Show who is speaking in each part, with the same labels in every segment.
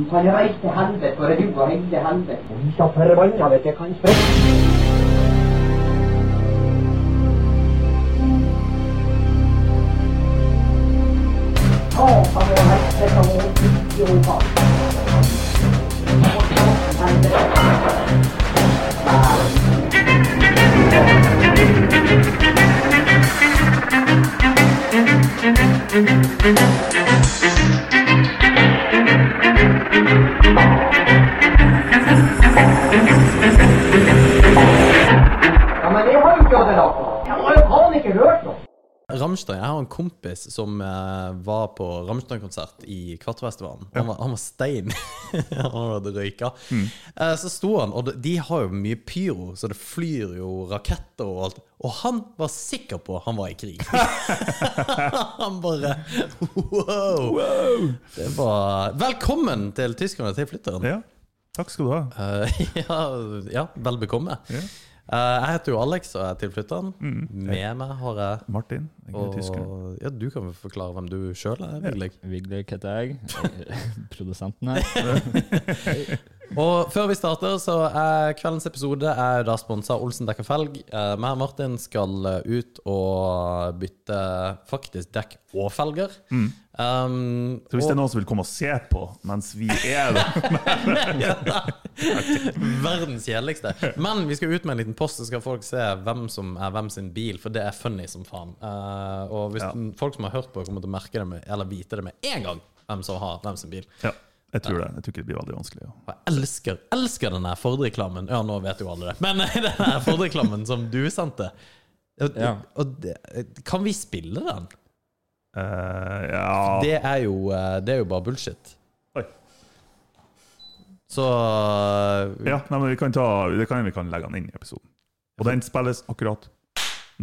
Speaker 1: Du kan reise til helvete, for du og hele helvete. Og vi så forbanna vet jeg kan sprette. Satan og helvete og idioter.
Speaker 2: Rammstein, Jeg har en kompis som uh, var på Rammstein-konsert i Kvartfestivalen. Han, var, han var stein. han hadde røyka. Eh, så sto han, og de- har jo mye pyro, så det flyr jo raketter og alt. Og han var sikker på han var i krig. han bare wow. Det var Velkommen til tyskerne til flytteren.
Speaker 3: Ja, takk skal du ha.
Speaker 2: Uh, ja, ja, vel bekomme.
Speaker 3: Ja.
Speaker 2: Eh, jeg heter jo Alex og er tilflytteren. Med meg har jeg
Speaker 3: Martin, jeg er tysker.
Speaker 2: og ja, Du kan vel forklare hvem du sjøl er? Vigleg.
Speaker 4: Vigleg heter jeg. Produsenten her.
Speaker 2: Og før vi starter, så er kveldens episode er da sponsa Olsen dekker felg. Jeg og Martin skal eh, ut og bytte faktisk dekk og felger.
Speaker 3: Mm.
Speaker 2: Um,
Speaker 3: Så hvis det er noen som vil komme og se på mens vi er der
Speaker 2: Verdens kjedeligste. Men vi skal ut med en liten post, så skal folk se hvem som er hvem sin bil, for det er funny som faen. Uh, og hvis
Speaker 3: Ja.
Speaker 2: folk som har hørt på, kommer til å merke det med, eller vite det med en gang, hvem som har hvem sin bil.
Speaker 3: Ja, jeg tror det. Jeg tror ikke det blir veldig vanskelig. Ja.
Speaker 2: Jeg elsker, elsker den der Ford-reklamen. Ja, nå vet jo alle det. Men den der Ford-reklamen som du sendte og,
Speaker 4: Ja.
Speaker 2: og det, Kan vi spille den?
Speaker 3: Uh, ja.
Speaker 2: Det er jo, eh, det er jo bare bullshit.
Speaker 3: Oi.
Speaker 2: Så
Speaker 3: ja nei, men vi kan ta, det kan vi kan legge den inn i episoden. Og den spilles akkurat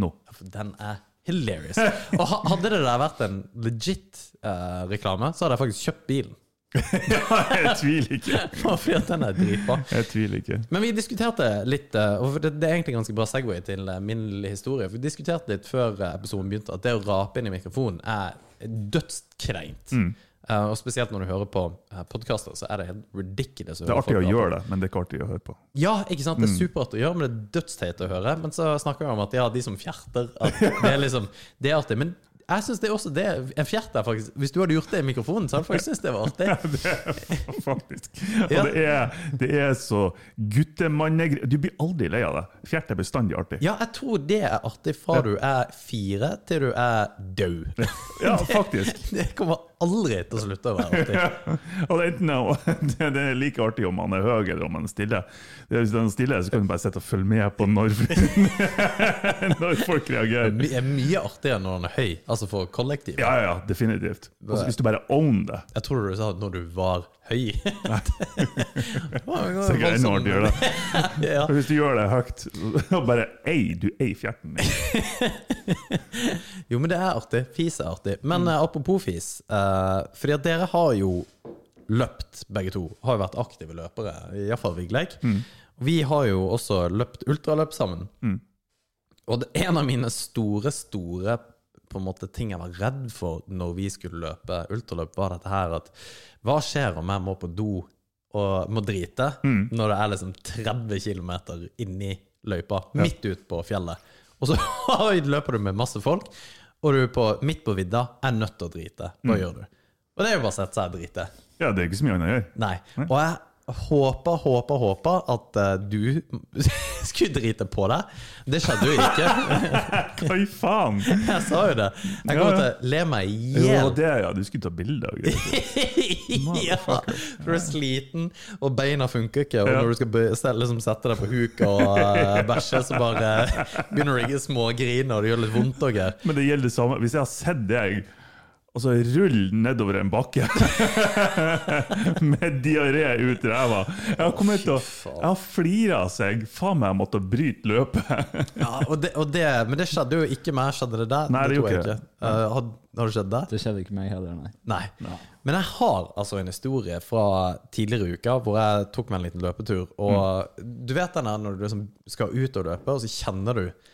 Speaker 3: nå.
Speaker 2: Den er hilarious. Og hadde det der vært en legit uh, reklame, så hadde jeg faktisk kjøpt bilen.
Speaker 3: Jeg tviler ikke.
Speaker 2: Fordi at den er dritbra.
Speaker 3: Jeg tviler ikke.
Speaker 2: Men vi diskuterte litt, eh, og det, er egentlig ganske bra Segway til eh, min historie. For Vi diskuterte litt før eh, episoden begynte at det å rape inn i mikrofonen er dødskreint.
Speaker 3: Mm.
Speaker 2: Og spesielt når du hører på podkaster, så er det helt ridiculous.
Speaker 3: Det er artig å gjøre det, men det er ikke artig å høre på.
Speaker 2: Ja, ikke sant? Det
Speaker 3: Mm.
Speaker 2: er superartig å gjøre, men det er dødsteit å høre. Men så snakker vi om at ja, de som fjerter Det er liksom Det er artig. Men jeg syns det er også det En fjert der, faktisk Hvis du hadde gjort det i mikrofonen, så hadde jeg faktisk syntes det var artig.
Speaker 3: Faktisk.
Speaker 2: Ja.
Speaker 3: Det er, det er så guttemannegreier. Du blir aldri lei av det. Fjert er bestandig artig.
Speaker 2: Ja, jeg tror det er artig fra du er fire til du er død.
Speaker 3: Ja, faktisk.
Speaker 2: Det kommer aldri til å slutte å være artig.
Speaker 3: Ja. Og det er, enten, det det er like artig om han er høy eller om han er stille. Er- Hvis han er stille, så kan du bare sitte og følge med på når, når folk reagerer.
Speaker 2: Det er mye artigere når han er høy, altså for kollektiv.
Speaker 3: Ja, ja, definitivt. Også hvis du bare own det.
Speaker 2: Jeg tror du sa at når du var høy.
Speaker 3: Sikkert enda artigere. det.
Speaker 2: ja.
Speaker 3: Hvis du gjør det høyt, og bare ei, du ei fjerten.
Speaker 2: Jo, men det er artig. Fis er artig. Men mm. apropos fis, uh, fordi at dere har jo løpt, begge to. Har jo vært aktive løpere, iallfall Vigleik. Vi har jo også løpt ultraløp sammen. Og det, en av mine store, store på en måte ting jeg var redd for når vi skulle løpe ultraløp, var dette her at Hva skjer om jeg må på do og må drite når det er liksom 30 km inni løypa, midt ute på fjellet? Og så løper du med masse folk, og du på, midt på vidda er nødt til å drite. Hva gjør du? Og det er jo bare å sette seg og drite.
Speaker 3: Ja, det er ikke så mye annet å gjøre.
Speaker 2: Nei. Og jeg håper, håper, håper at eh, du skulle drite på deg. Det skjedde jo ikke.
Speaker 3: Hva i faen?
Speaker 2: Jeg sa jo det. Jeg kommer
Speaker 3: ja.
Speaker 2: til å le meg i hjel.
Speaker 3: det, ja. Du skulle ta bilde og greier.
Speaker 2: ja, for du er sliten, og beina funker ikke. Og når du skal liksom sette deg på huk og uh, bæsje, så bare begynner du ikke smågrine, og det gjør litt vondt og.
Speaker 3: Men det gjelder det samme. Hvis jeg har sett deg og så rulle nedover en bakke med diaré ut ræva Jeg har kommet til å Jeg har flira seg. Faen meg, jeg måtte bryte løpet.
Speaker 2: Ja, og det, og det, men det skjedde jo ikke meg. Skjedde det der?
Speaker 3: Nei, det gjorde
Speaker 2: ikke. Uh, har, har det skjedd der?
Speaker 4: Det skjedde ikke meg heller, nei.
Speaker 2: Nei. Men jeg har altså en historie fra tidligere uker uka hvor jeg tok meg en liten løpetur. Og du vet den der når du liksom skal ut og løpe, og så kjenner du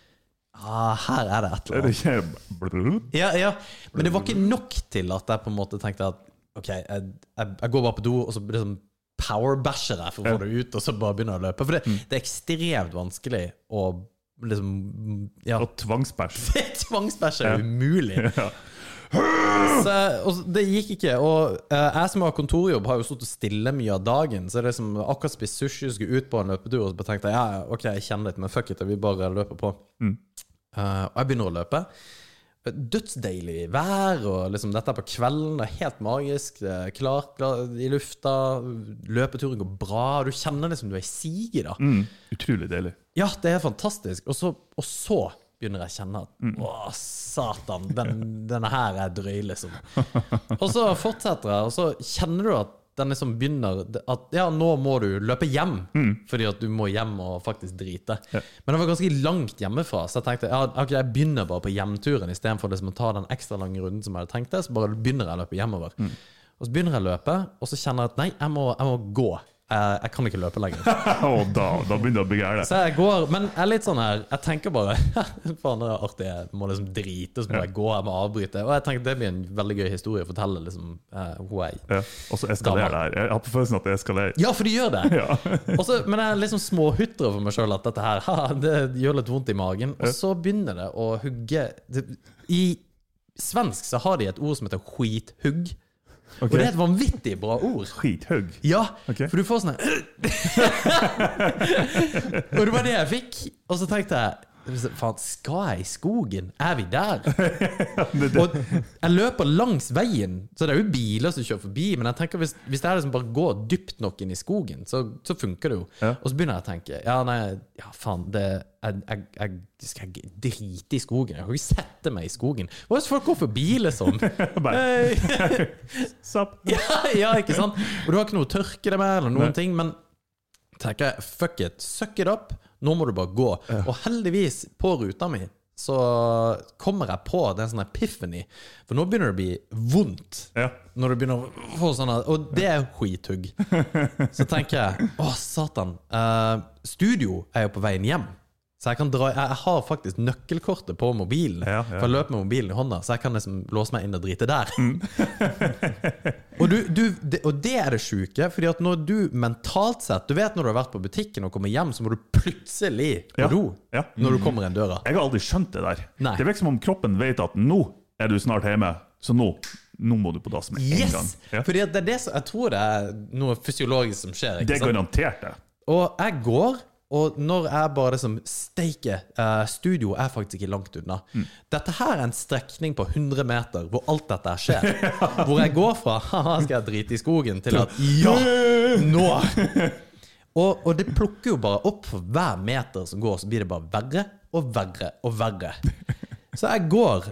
Speaker 2: ah, Her er det et
Speaker 3: Er
Speaker 2: eller
Speaker 3: det
Speaker 2: annet.
Speaker 3: ikke
Speaker 2: Ja, ja. Men det var ikke nok til at jeg på en måte tenkte at OK, jeg, jeg, jeg går bare på do, og så liksom powerbæsjer jeg for å få det ut, og så bare begynner jeg å løpe. For det,
Speaker 3: Mm.
Speaker 2: det er ekstremt vanskelig å liksom Ja,
Speaker 3: Og tvangsbæsj.
Speaker 2: tvangsbæsje er umulig.
Speaker 3: Ja.
Speaker 2: Så, og det gikk ikke. Og uh, jeg som har kontorjobb, har jo stått stille mye av dagen. Så det er liksom akkurat spist sushi skulle ut på en løpetur, og så bare tenkte jeg ja, ok, jeg kjenner litt, men fuck it, vi bare løper på.
Speaker 3: Mm.
Speaker 2: Eh, og jeg begynner å løpe. Dødsdeilig vær, og liksom dette på kvelden. Det er helt magisk. Det er klart, klart i lufta. Løpeturen går bra. Du kjenner liksom du er i siget, da.
Speaker 3: Mm. Utrolig deilig.
Speaker 2: Ja, det er fantastisk. Og så, og så begynner jeg å kjenne at
Speaker 3: Mm.
Speaker 2: Å, satan, den, denne her er drøy, liksom. Og så fortsetter jeg, og så kjenner du at den liksom begynner At ja, nå må du løpe hjem, fordi at du må hjem og faktisk drite.
Speaker 3: Mm. Ja.
Speaker 2: Men det var ganske langt hjemmefra, så jeg tenkte ja, okay, jeg begynner bare på hjemturen istedenfor liksom å ta den ekstra lange runden som jeg hadde tenkt det. Så bare begynner jeg å løpe hjemover.
Speaker 3: Mm.
Speaker 2: Og så begynner jeg å løpe, og så kjenner jeg at nei, jeg må, jeg må gå. Jeg, jeg kan ikke løpe lenger.
Speaker 3: Og da, da begynner jeg å bli gærent.
Speaker 2: Så jeg går, men jeg er litt sånn her Jeg tenker bare Faen, det er artig. Jeg må liksom drite, så må jeg gå, jeg må avbryte. Og jeg tenker det blir en veldig gøy historie å fortelle liksom uh, hun er
Speaker 3: Ja. Og så eskalerer det her. Jeg har på følelsen at det eskalerer.
Speaker 2: Ja, for det gjør det!
Speaker 3: Ja.
Speaker 2: Også, men jeg er liksom småhutrer for meg sjøl at dette her det gjør litt vondt i magen. Og så begynner det å hugge I svensk så har de et ord som heter skithugg. Og det er et vanvittig bra ord.
Speaker 3: Skithugg.
Speaker 2: Ja,
Speaker 3: okay.
Speaker 2: for du får sånn Og det var det jeg fikk. Og så tenkte jeg Faen, skal jeg i skogen? Er vi der? Og jeg løper langs veien, så det er jo biler som kjører forbi. Men jeg tenker hvis, hvis jeg liksom bare går dypt nok inn i skogen, så, så funker det jo.
Speaker 3: Ja.
Speaker 2: Og så begynner jeg å tenke Ja, nei, ja, faen, det jeg, jeg, jeg skal jeg drite i skogen? Jeg kan ikke sette meg i skogen. Hva hvis folk går forbi, liksom?
Speaker 3: Sapp.
Speaker 2: Ja, ja, ikke sant? Og du har ikke noe å tørke deg med, eller noen ting, men tenker jeg, fuck it, suck it up, nå må du bare gå. Og heldigvis, på ruta mi, så kommer jeg på er sånn epiphany, for nå begynner det å bli vondt.
Speaker 3: Ja.
Speaker 2: Når du begynner å få sånn Og det er skithugg. Så tenker jeg, å satan, Uh, studio er jo på veien hjem. Så jeg kan dra Jeg, jeg har faktisk nøkkelkortet på mobilen.
Speaker 3: Ja, ja.
Speaker 2: For jeg løper med mobilen i hånda, så jeg kan liksom låse meg inn og drite der. og, du, du, det, og det er det sjuke, fordi at når du mentalt sett Du vet når du har vært på butikken og kommer hjem, så må du plutselig på
Speaker 3: Ja.
Speaker 2: do når du kommer inn døra.
Speaker 3: Jeg har aldri skjønt det der.
Speaker 2: Nei.
Speaker 3: Det virker som om kroppen vet at nå er du snart hjemme, så nå, nå må du på dass med en gang.
Speaker 2: Yes!
Speaker 3: Ja.
Speaker 2: Fordi det er det som, jeg tror det er noe fysiologisk som skjer.
Speaker 3: Det er garantert det.
Speaker 2: Og jeg går, og når jeg bare liksom Steike, eh, studio er faktisk ikke langt unna.
Speaker 3: Mm.
Speaker 2: Dette her er en strekning på 100 meter hvor alt dette skjer. Hvor jeg går fra haha, skal jeg drite i skogen, til at ja, nå! Og, og det plukker jo bare opp for hver meter som går, så blir det bare verre og verre og verre. Så jeg går,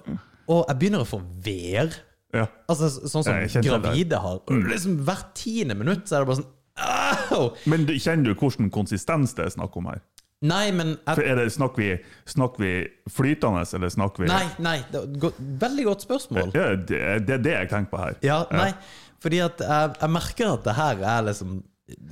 Speaker 2: og jeg begynner å få veer.
Speaker 3: Ja.
Speaker 2: Altså sånn som gravide har. Liksom Hvert tiende minutt så er det bare sånn Au!
Speaker 3: Men kjenner du hvilken konsistens det er snakk om her?
Speaker 2: Nei, men jeg,
Speaker 3: er det, snakker, vi, snakker vi flytende, eller snakker vi
Speaker 2: Nei, nei, det er et godt- veldig godt spørsmål.
Speaker 3: Ja, det, det er det jeg tenker på her.
Speaker 2: Ja, nei, fordi at jeg, jeg merker at det her er liksom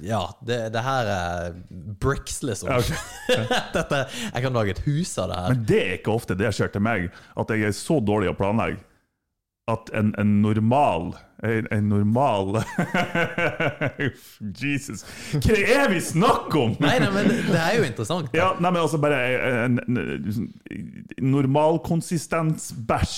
Speaker 2: Ja, det, det her er bricks, liksom.
Speaker 3: Okay.
Speaker 2: Dette, jeg kan lage et hus av det her.
Speaker 3: Men det er ikke ofte det skjer til meg, at jeg er så dårlig å planlegge at en, en normal En, en normal Jesus. Hva er vi snakker om?!
Speaker 2: Nei, nei, men det, er jo interessant. da.
Speaker 3: Ja, nei, men altså bare en, en, en normalkonsistens-bæsj.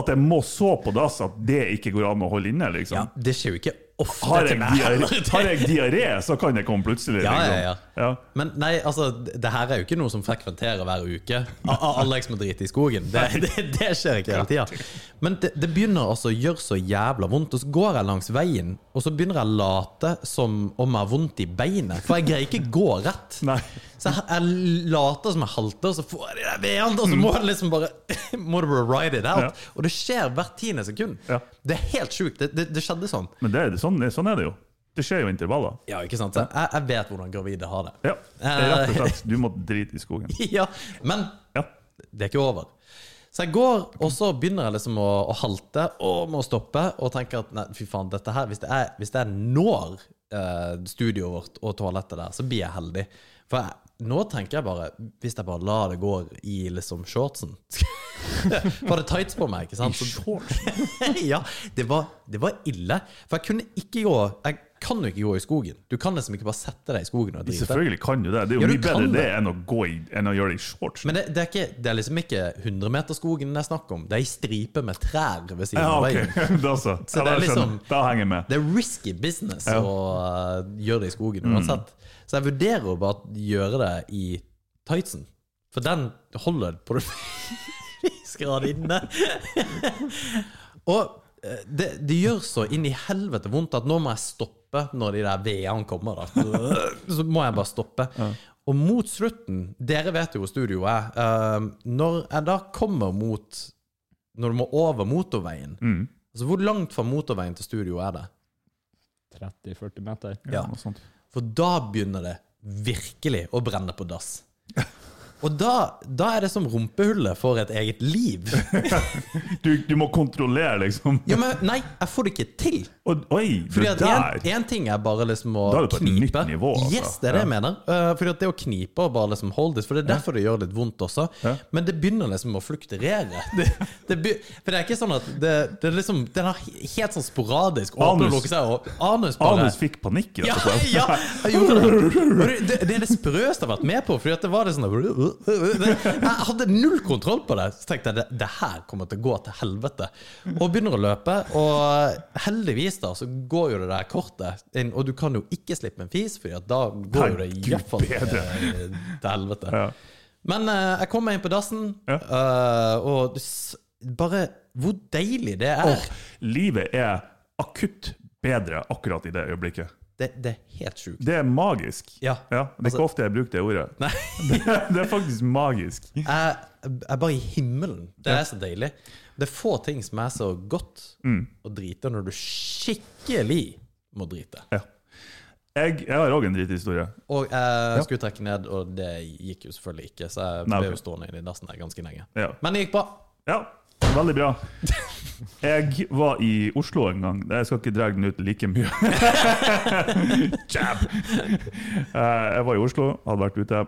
Speaker 3: At jeg må så på dass at det ikke går an å holde inne, liksom.
Speaker 2: Ja, det skjer jo ikke ofte
Speaker 3: Har jeg, diaré, har jeg diaré, så kan det komme plutselig.
Speaker 2: Ja,
Speaker 3: ja,
Speaker 2: ja, ja. Men nei, altså, det her er jo ikke noe som frekventerer hver uke. Alex må drite i skogen. Det, det, det skjer ikke hele tida. Men det, det begynner altså å gjøre så jævla vondt, og så går jeg langs veien, og så begynner jeg å late som om jeg har vondt i beinet, for jeg greier ikke gå rett.
Speaker 3: Nei.
Speaker 2: Så jeg, jeg later som jeg halter, og så får jeg de der veene, og så må jeg liksom bare Må du bare ride it out. Og det skjer hvert tiende sekund.
Speaker 3: Ja.
Speaker 2: Det er helt sjukt. Det, det, det skjedde sånn.
Speaker 3: Men det, er- det sånn, sånn er det jo. Det skjer jo intervaller.
Speaker 2: Ja, ikke sant? Jeg, jeg vet hvordan gravide har det.
Speaker 3: Ja, det er rett og slett. Du må drite i skogen.
Speaker 2: Ja, men
Speaker 3: Ja.
Speaker 2: det er ikke over. Så jeg går, og så begynner jeg liksom å, å halte og må stoppe og tenker at nei, fy faen, dette her Hvis, det er, hvis jeg når eh, studioet vårt og toalettet der, så blir jeg heldig. For jeg, nå tenker jeg bare Hvis jeg bare lar det gå i liksom shortsen Var det tights på meg, ikke sant? Så, ja, det var, det var ille. For jeg kunne ikke gå Jeg kan jo ikke gå i skogen. Du kan liksom ikke bare sette deg i skogen og drite.
Speaker 3: Selvfølgelig kan du det. Det er jo
Speaker 2: Ja,
Speaker 3: mye bedre det enn å, gå i, enn å gjøre det i shorts.
Speaker 2: Men det, det, er ikke, det er liksom ikke 100-meterskogen det er snakk om. Det er ei stripe med trær ved siden
Speaker 3: ja,
Speaker 2: av veien.
Speaker 3: da så.
Speaker 2: Så
Speaker 3: Ja,
Speaker 2: det er liksom-
Speaker 3: jeg. Da henger jeg med.
Speaker 2: Det er risky business.
Speaker 3: Mm.
Speaker 2: å uh, gjøre det i skogen uansett. Så jeg vurderer å bare gjøre det i tightsen. For den holder på det fiskegrad inne. Og eh, det, det gjør så inn i helvete vondt at nå må jeg stoppe når de der veene kommer. Da. Så, så må jeg bare stoppe. Og mot slutten Dere vet jo hvor studioet er. eh, når jeg da kommer mot Når du må over motorveien
Speaker 3: Mm.
Speaker 2: Altså Hvor langt fra motorveien til studio er det?
Speaker 4: 30-40 meter.
Speaker 3: Ja, noe sånt.
Speaker 2: For da begynner det virkelig å brenne på dass. Og da, da er det som rumpehullet får et eget liv.
Speaker 3: Du, du må kontrollere, liksom.
Speaker 2: Ja, men nei, jeg får det ikke til.
Speaker 3: Og, oi,
Speaker 2: Fordi at en, en ting er bare liksom å
Speaker 3: Da er det på et
Speaker 2: knipe.
Speaker 3: nytt nivå, altså.
Speaker 2: Yes, det er det
Speaker 3: Ja.
Speaker 2: jeg mener. Uh, fordi at det å knipe og bare liksom hold this, for det er derfor det gjør litt vondt også.
Speaker 3: Ja.
Speaker 2: Men det begynner liksom å flukturere. Det, det, be- for det er ikke sånn at det, det er liksom Den har helt sånn sporadisk åpne og
Speaker 3: Anus.
Speaker 2: seg, og anus bare
Speaker 3: Anus fikk panikk, rett
Speaker 2: Ja,
Speaker 3: og slett.
Speaker 2: ja, gjorde det. Det, er det sprøeste jeg har vært med på. Fordi at det var det sånn Jeg hadde null kontroll på det. Så tenkte jeg det, det her kommer til å gå til helvete. Og begynner å løpe. Og heldigvis da så går jo det der kortet inn. Og du kan jo ikke slippe en fis, Fordi da går jo det
Speaker 3: Nei,
Speaker 2: i hvert fall til, til helvete.
Speaker 3: Ja.
Speaker 2: Men eh, jeg kom meg inn på dassen,
Speaker 3: Ja.
Speaker 2: eh, og bare hvor deilig det er.
Speaker 3: Åh, livet er akutt bedre akkurat i det øyeblikket.
Speaker 2: Det, det er helt sjukt.
Speaker 3: Det er magisk.
Speaker 2: Ja.
Speaker 3: det er
Speaker 2: Altså-
Speaker 3: ikke ofte jeg bruker det ordet.
Speaker 2: Nei.
Speaker 3: Det, det er faktisk magisk.
Speaker 2: Jeg er bare i himmelen. Det er så deilig. Det er få ting som er så godt
Speaker 3: Mm.
Speaker 2: å drite når du skikkelig må drite.
Speaker 3: Ja. Jeg, jeg har òg en drithistorie.
Speaker 2: Og jeg skulle trekke ned, og det gikk jo selvfølgelig ikke, så jeg ble jo stående i dassen der ganske lenge.
Speaker 3: Ja.
Speaker 2: Men det gikk bra.
Speaker 3: ja, veldig bra. Jeg var i Oslo en gang. Jeg skal ikke dra den ut like mye. Jab! Eh, Jeg var i Oslo, hadde vært ute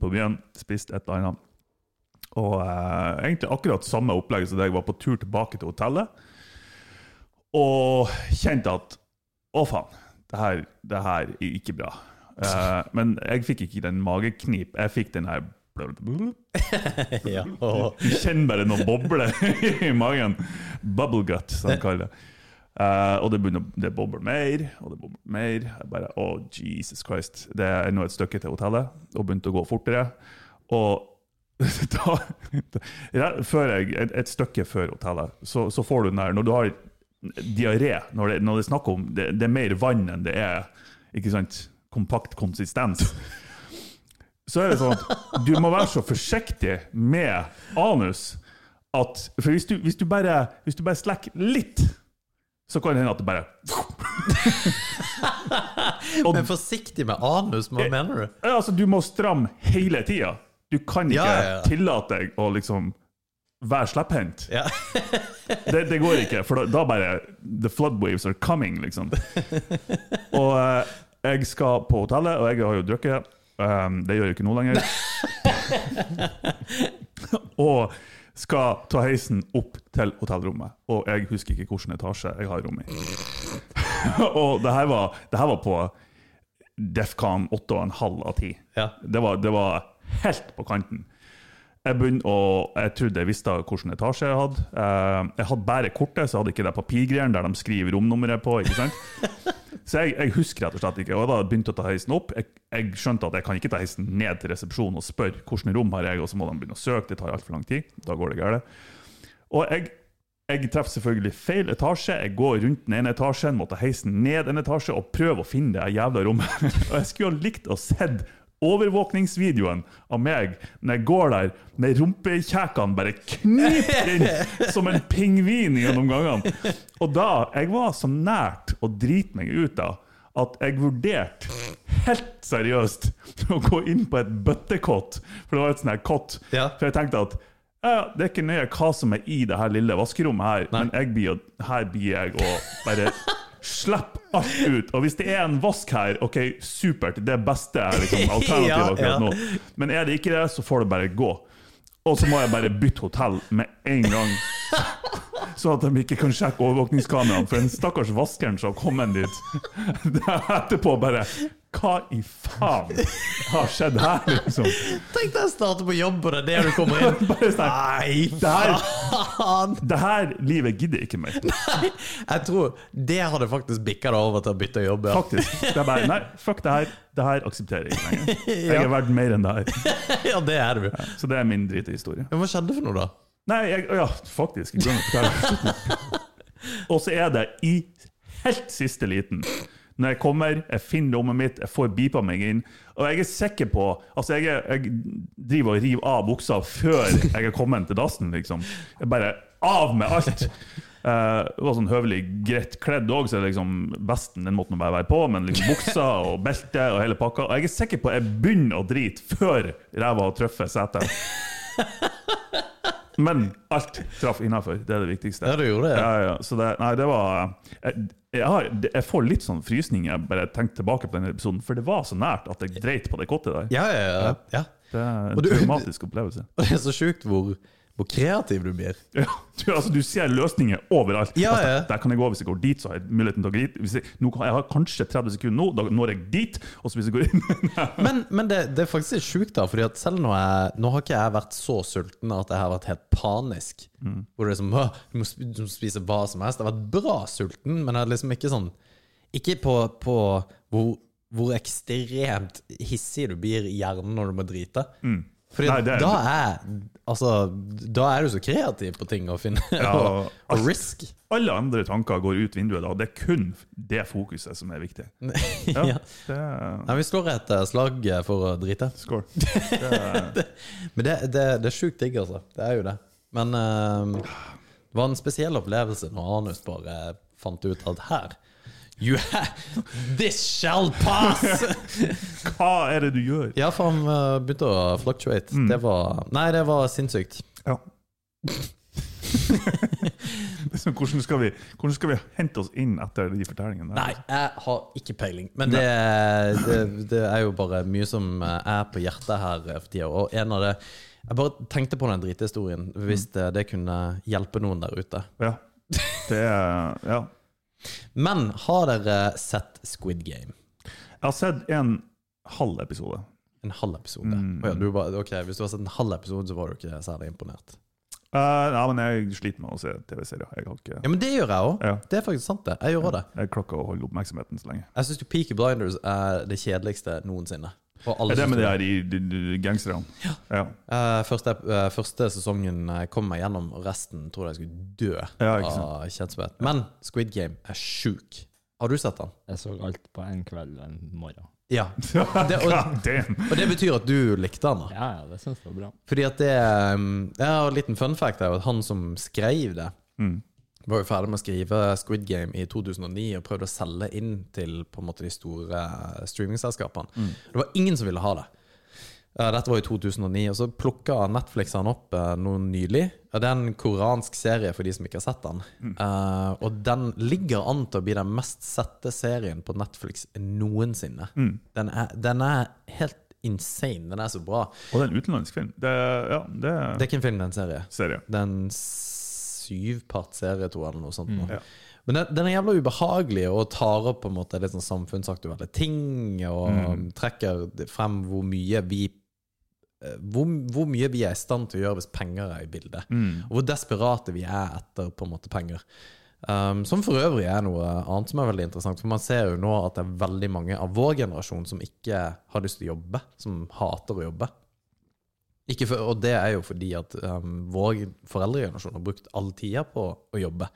Speaker 3: på byen, spist et eller annet. Og eh, egentlig akkurat samme opplegg som da jeg var på tur tilbake til hotellet. Og kjente at å, faen, det her, det her er ikke bra. Eh, men jeg fikk ikke den mageknip. Jeg fikk den her
Speaker 2: ja.
Speaker 3: Du kjenner bare noen bobler i magen. Bubble gut, som de kaller det. Uh, og det begynner det bobler mer og det bobler mer. Jeg bare, Å, Jesus Christ. Det er nå et stykke til hotellet, og begynte å gå fortere. Og da, ja, jeg, et, et stykke før hotellet, så, så får du den der Når du har diaré, når det, når det er snakk om det, det er mer vann enn det er ikke sant, kompakt konsistens så er det sånn at du må være så forsiktig med anus at For hvis du, hvis du bare, hvis du bare slekker litt, så kan det hende at det bare Og-
Speaker 2: men forsiktig med anus, hva mener du?
Speaker 3: Altså, du må stramme hele tida. Du kan ikke
Speaker 2: Ja, ja, ja.
Speaker 3: tillate deg å liksom være slepphendt. Det, det går ikke, for da, da bare The flood waves are coming, liksom. Og eh, jeg skal på hotellet, og jeg har jo drukket. Um, det gjør jeg ikke nå lenger. og skal ta heisen opp til hotellrommet. Og jeg husker ikke hvilken etasje jeg har rom i. og det her var, det her var på Defcon 8,5 av 10.
Speaker 2: Ja.
Speaker 3: Det, var, det var helt på kanten. Jeg begynte å, jeg trodde jeg visste hvilken etasje jeg hadde. Eh, jeg hadde bare kortet, så jeg hadde ikke det papirgreiene der de skriver romnummeret på. ikke sant? Så jeg, jeg husker rett og slett ikke. Og da begynte jeg å ta heisen opp. Jeg, jeg skjønte at jeg kan ikke ta heisen ned til resepsjonen og spørre hvilket rom har jeg, og så må de begynne å søke. Det tar altfor lang tid. Da går det galt. Og jeg, jeg treffer selvfølgelig feil etasje. Jeg går rundt den ene etasjen, må ta heisen ned en etasje og prøve å finne det jævla rommet. og jeg skulle ha likt å sett overvåkningsvideoen av meg når jeg går der med rumpekjekene bare knipt inn som en pingvin gjennom gangene. Og da Jeg var så nært å drite meg ut da at jeg vurderte helt seriøst å gå inn på et bøttekott, for det var et sånt her kott.
Speaker 2: Ja.
Speaker 3: For jeg tenkte at ja, det er ikke nøye hva som er i det her lille vaskerommet her, men jeg blir, her blir jeg og bare Slipp alt ut. Og hvis det er en vask her, ok, supert. Det beste liksom alternativet akkurat
Speaker 2: ja.
Speaker 3: nå. Men er det ikke det, så får det bare gå. Og så må jeg bare bytte hotell med en gang. Sånn at de ikke kan sjekke overvåkningskameraene. For den stakkars vaskeren som har kommet dit er etterpå bare Hva i faen har skjedd her, liksom?
Speaker 2: Tenk deg å starte på jobb, og det er det du kommer inn
Speaker 3: Bare
Speaker 2: Nei, faen!
Speaker 3: det her livet gidder ikke mer.
Speaker 2: Jeg tror det hadde faktisk bikka deg over til å bytte jobb. Ja.
Speaker 3: Faktisk. Det er bare Nei, fuck det her. Det her aksepterer jeg ikke lenger. Jeg er verdt mer enn det her.
Speaker 2: ja, det er du.
Speaker 3: Så det er min dritehistorie.
Speaker 2: Men hva skjedde for noe, da?
Speaker 3: Nei, jeg, ja, faktisk. Jeg glemte å fortelle. Og så er det i helt siste liten. Når jeg kommer, jeg finner rommet mitt, jeg får beepa meg inn. Og jeg er sikker på Altså, jeg, jeg driver og river av buksa før jeg er kommet til dassen, liksom. Jeg bare av med alt. Uh, det var sånn høvelig greit kledd òg, så liksom vesten den måtte nå bare være på, men liksom buksa og belte og hele pakka. Og jeg er sikker på at jeg begynner å drite før ræva har truffet setet. Men alt traff innafor. Det er det viktigste.
Speaker 2: Ja, du gjorde det, ja.
Speaker 3: Ja. Så det, nei, det var jeg, jeg, har, jeg får litt sånn frysning jeg bare tenker tilbake på denne episoden, for det var så nært at jeg dreit på det kottet der.
Speaker 2: Ja, ja, ja. ja.
Speaker 3: Det er en
Speaker 2: du-
Speaker 3: traumatisk opplevelse.
Speaker 2: Og det er så sjukt hvor, hvor kreativ du blir.
Speaker 3: Ja, du, altså, du ser løsninger overalt.
Speaker 2: Ja,
Speaker 3: Altså,
Speaker 2: ja.
Speaker 3: der, der kan jeg gå hvis jeg går dit, så har jeg muligheten til å gå dit. Hvis jeg, nå, jeg har kanskje 30 sekunder nå, da når jeg dit. Og så hvis jeg går inn
Speaker 2: Men, men det, det er faktisk litt sjukt, da. Fordi at selv nå, jeg, nå har ikke jeg vært så sulten at jeg har vært helt panisk. Hvor det er liksom du må, du må spise hva som helst. Jeg har vært bra sulten, men jeg er liksom ikke sånn Ikke på, på hvor, hvor ekstremt hissig du blir i hjernen når du må drite. Fordi
Speaker 3: Nei, det
Speaker 2: da er Altså, da er du så kreativ på ting å finne.
Speaker 3: Ja,
Speaker 2: og, og risk.
Speaker 3: Alle andre tanker går ut vinduet da. Det er kun det fokuset som er viktig. Ja,
Speaker 2: Ja.
Speaker 3: det
Speaker 2: Nei, vi slår et eh, slag for å drite.
Speaker 3: Skål. Det
Speaker 2: Men det, det, det er sjukt digg, altså. Det er jo det. Men um, det var en spesiell opplevelse når Anus bare fant ut at her You have, This shall pass!
Speaker 3: hva er det du gjør?
Speaker 2: ja, for han eh, begynte å fluctuate. Det var Nei, det var sinnssykt.
Speaker 3: Ja. Hvordan, skal vi, hvordan skal vi hente oss inn etter de fortellingene? der?
Speaker 2: Nei, jeg har ikke peiling. Men det, det, det er jo bare mye som er på hjertet her for tida. Og en av det Jeg bare tenkte på den dritehistorien, hvis det, det kunne hjelpe noen der ute.
Speaker 3: Ja. Det Ja.
Speaker 2: Men har dere sett Squid Game?
Speaker 3: Jeg har sett en halv episode.
Speaker 2: En halv episode? Å ja, du bare, ok, Hvis du har sett en halv episode, så var du ikke særlig imponert?
Speaker 3: Uh, ja, men jeg sliter med å se TV-serier. Ikke
Speaker 2: Ja, men det gjør jeg òg.
Speaker 3: Ja.
Speaker 2: Det er faktisk sant, det. Jeg gjør det.
Speaker 3: Jeg klokker å holde oppmerksomheten så lenge.
Speaker 2: Jeg syns Peaky Blinders er det kjedeligste noensinne. Og alle
Speaker 3: Er det
Speaker 2: synes
Speaker 3: med de
Speaker 2: det.
Speaker 3: her gangsterne? Ja. ja.
Speaker 2: Uh, første, uh, første sesongen eh, kom meg gjennom, og resten tror jeg skulle dø
Speaker 3: Ja,
Speaker 2: av kjedsomhet. Men Squid Game er sjuk. Har du sett den?
Speaker 4: Jeg så alt på en kveld en morgen.
Speaker 2: Ja. Det, og, og det betyr at du likte den? da?
Speaker 4: Ja, ja, det syns jeg var bra.
Speaker 2: Fordi at det um, Ja, og en liten fun fact er jo at han som skrev det,
Speaker 3: Mm.
Speaker 2: Var jo ferdig med å skrive Squid Game i 2009 og prøvde å selge inn til på en måte de store streamingselskapene. streamingselskapene. Det var ingen som ville ha det. Eh, Dette var i 2009, og så plukka Netflix han opp eh, noe nylig. Det er en koransk serie for de som ikke har sett den. Eh, og den ligger an til å bli den mest sette serien på Netflix noensinne. Den, er, den er helt insane. Den er så bra.
Speaker 3: Og det er en utenlandsk film. Det, ja, det er
Speaker 2: Det er ikke en film, det er en serie.
Speaker 3: serie.
Speaker 2: Det er en syvpart-serie, tror jeg, eller noe sånt. Mm.
Speaker 3: Ja.
Speaker 2: Men den, den er jævla ubehagelig og tar opp på en måte litt sånn samfunnsaktuelle ting. Og trekker frem hvor mye vi eh, hvor, hvor mye vi er i stand til å gjøre hvis penger er i bildet. Og hvor desperate vi er etter på en måte penger. Um, som for øvrig er noe annet som er veldig interessant. For man ser jo nå at det er veldig mange av vår generasjon som ikke har lyst til å jobbe. Som hater å jobbe. Ikke for, og det er jo fordi at um, vår foreldregenerasjon har brukt all tida på å jobbe.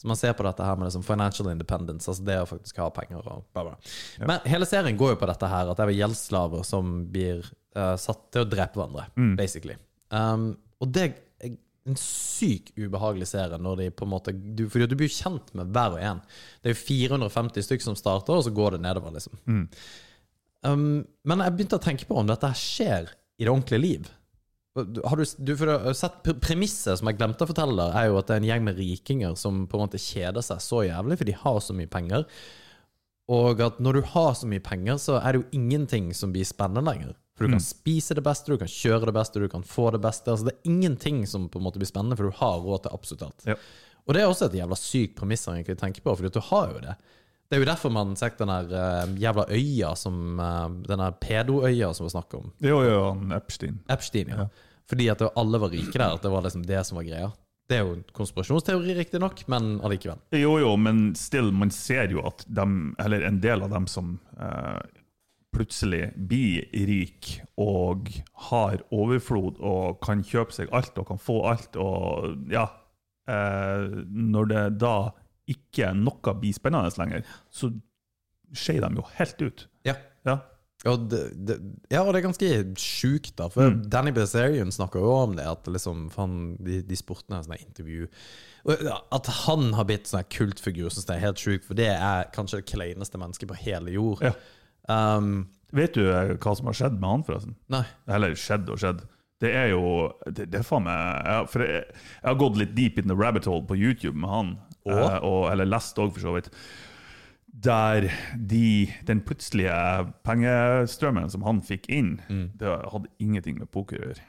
Speaker 2: Så man ser på dette her med liksom financial independence, altså det å faktisk ha penger. Og bla bla. Men hele serien går jo på dette her, at det er gjeldsslaver som blir uh, satt til å drepe hverandre, basically. Um, og det er en syk ubehagelig serie når de på en måte du, Fordi du blir kjent med hver og en. Det er jo 450 stykker som starter, og så går det nedover, liksom. Um, men jeg begynte å tenke på om dette her skjer i det ordentlige liv. Har du, du, du sett Premisset som jeg glemte å fortelle, der, er jo at det er en gjeng med rikinger som på en måte kjeder seg så jævlig, for de har så mye penger. Og at når du har så mye penger, så er det jo ingenting som blir spennende lenger. For du kan spise det beste, du kan kjøre det beste, du kan få det beste. Altså Det er ingenting som på en måte blir spennende, for du har råd til absolutt alt.
Speaker 3: Ja.
Speaker 2: Og det er også et jævla sykt premiss jeg egentlig tenker på, for du har jo det. Det er jo derfor man har den der uh, jævla øya som uh, Den der pedo-øya som vi snakker om.
Speaker 3: Jo, jo, Epstein.
Speaker 2: Epstein, ja. Fordi at alle var rike der. At det var liksom det som var greia. Det er jo en konspirasjonsteori, riktignok, men allikevel.
Speaker 3: Jo, jo, men still, man ser jo at dem, eller en del av dem som uh, plutselig blir rik og har overflod og kan kjøpe seg alt og kan få alt, og ja eh, Når det da ikke noe blir spennende lenger, så skeier de jo helt ut.
Speaker 2: Ja.
Speaker 3: Ja.
Speaker 2: Og det, det, ja, og det er ganske sjukt, da. For Danny Bezerian snakker jo om det. At liksom, faen, de, de sportene sånne intervju At han har blitt sånn kultfigur, syns jeg er helt sjukt. For det er kanskje det kleineste mennesket på hele jord.
Speaker 3: Ja.
Speaker 2: Um,
Speaker 3: Vet du eh, hva som har skjedd med han, forresten?
Speaker 2: nei.
Speaker 3: Eller skjedd og skjedd. Det er jo Det, det er faen meg jeg, jeg har gått litt deep in the rabbit hole på YouTube med han, eh, og, eller lest òg, for så vidt. Der de, den plutselige pengestrømmen som han fikk inn, det hadde ingenting med poker å gjøre.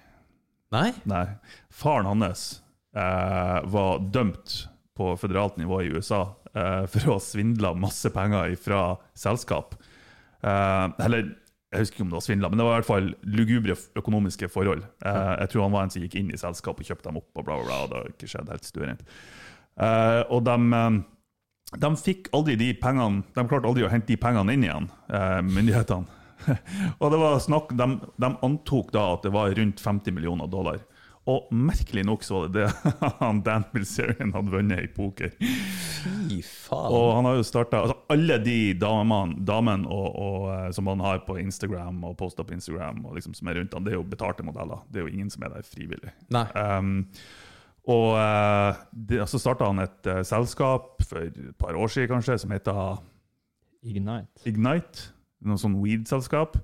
Speaker 2: Nei?
Speaker 3: Nei. Faren hans eh, var dømt på føderalt nivå i USA eh, for å ha svindla masse penger fra selskap. Eh, eller jeg husker ikke om det var svindla, men det var i hvert fall lugubre økonomiske forhold. Eh, jeg tror han var en som gikk inn i selskap og kjøpte dem opp, og bla, bla, bla. og Det har ikke skjedd helt stuerent. Eh, og de, eh, de fikk aldri de pengene De klarte aldri å hente de pengene inn igjen, eh, myndighetene. og det var snakk, de, de antok da at det var rundt 50 millioner dollar. Og merkelig nok så var det det han Dan Bilzerian hadde vunnet i poker.
Speaker 2: Fy faen.
Speaker 3: Og han har jo starta altså Alle de damene, damen og, og, som han har på Instagram og posta på Instagram, og liksom som er rundt han, det er jo betalte modeller. Det er jo ingen som er der frivillig.
Speaker 2: Nei.
Speaker 3: Um, og eh, det, så starta han et eh, selskap for et par år siden kanskje, som heter
Speaker 4: Ignite.
Speaker 3: Ignite. Noe sånn weed-selskap.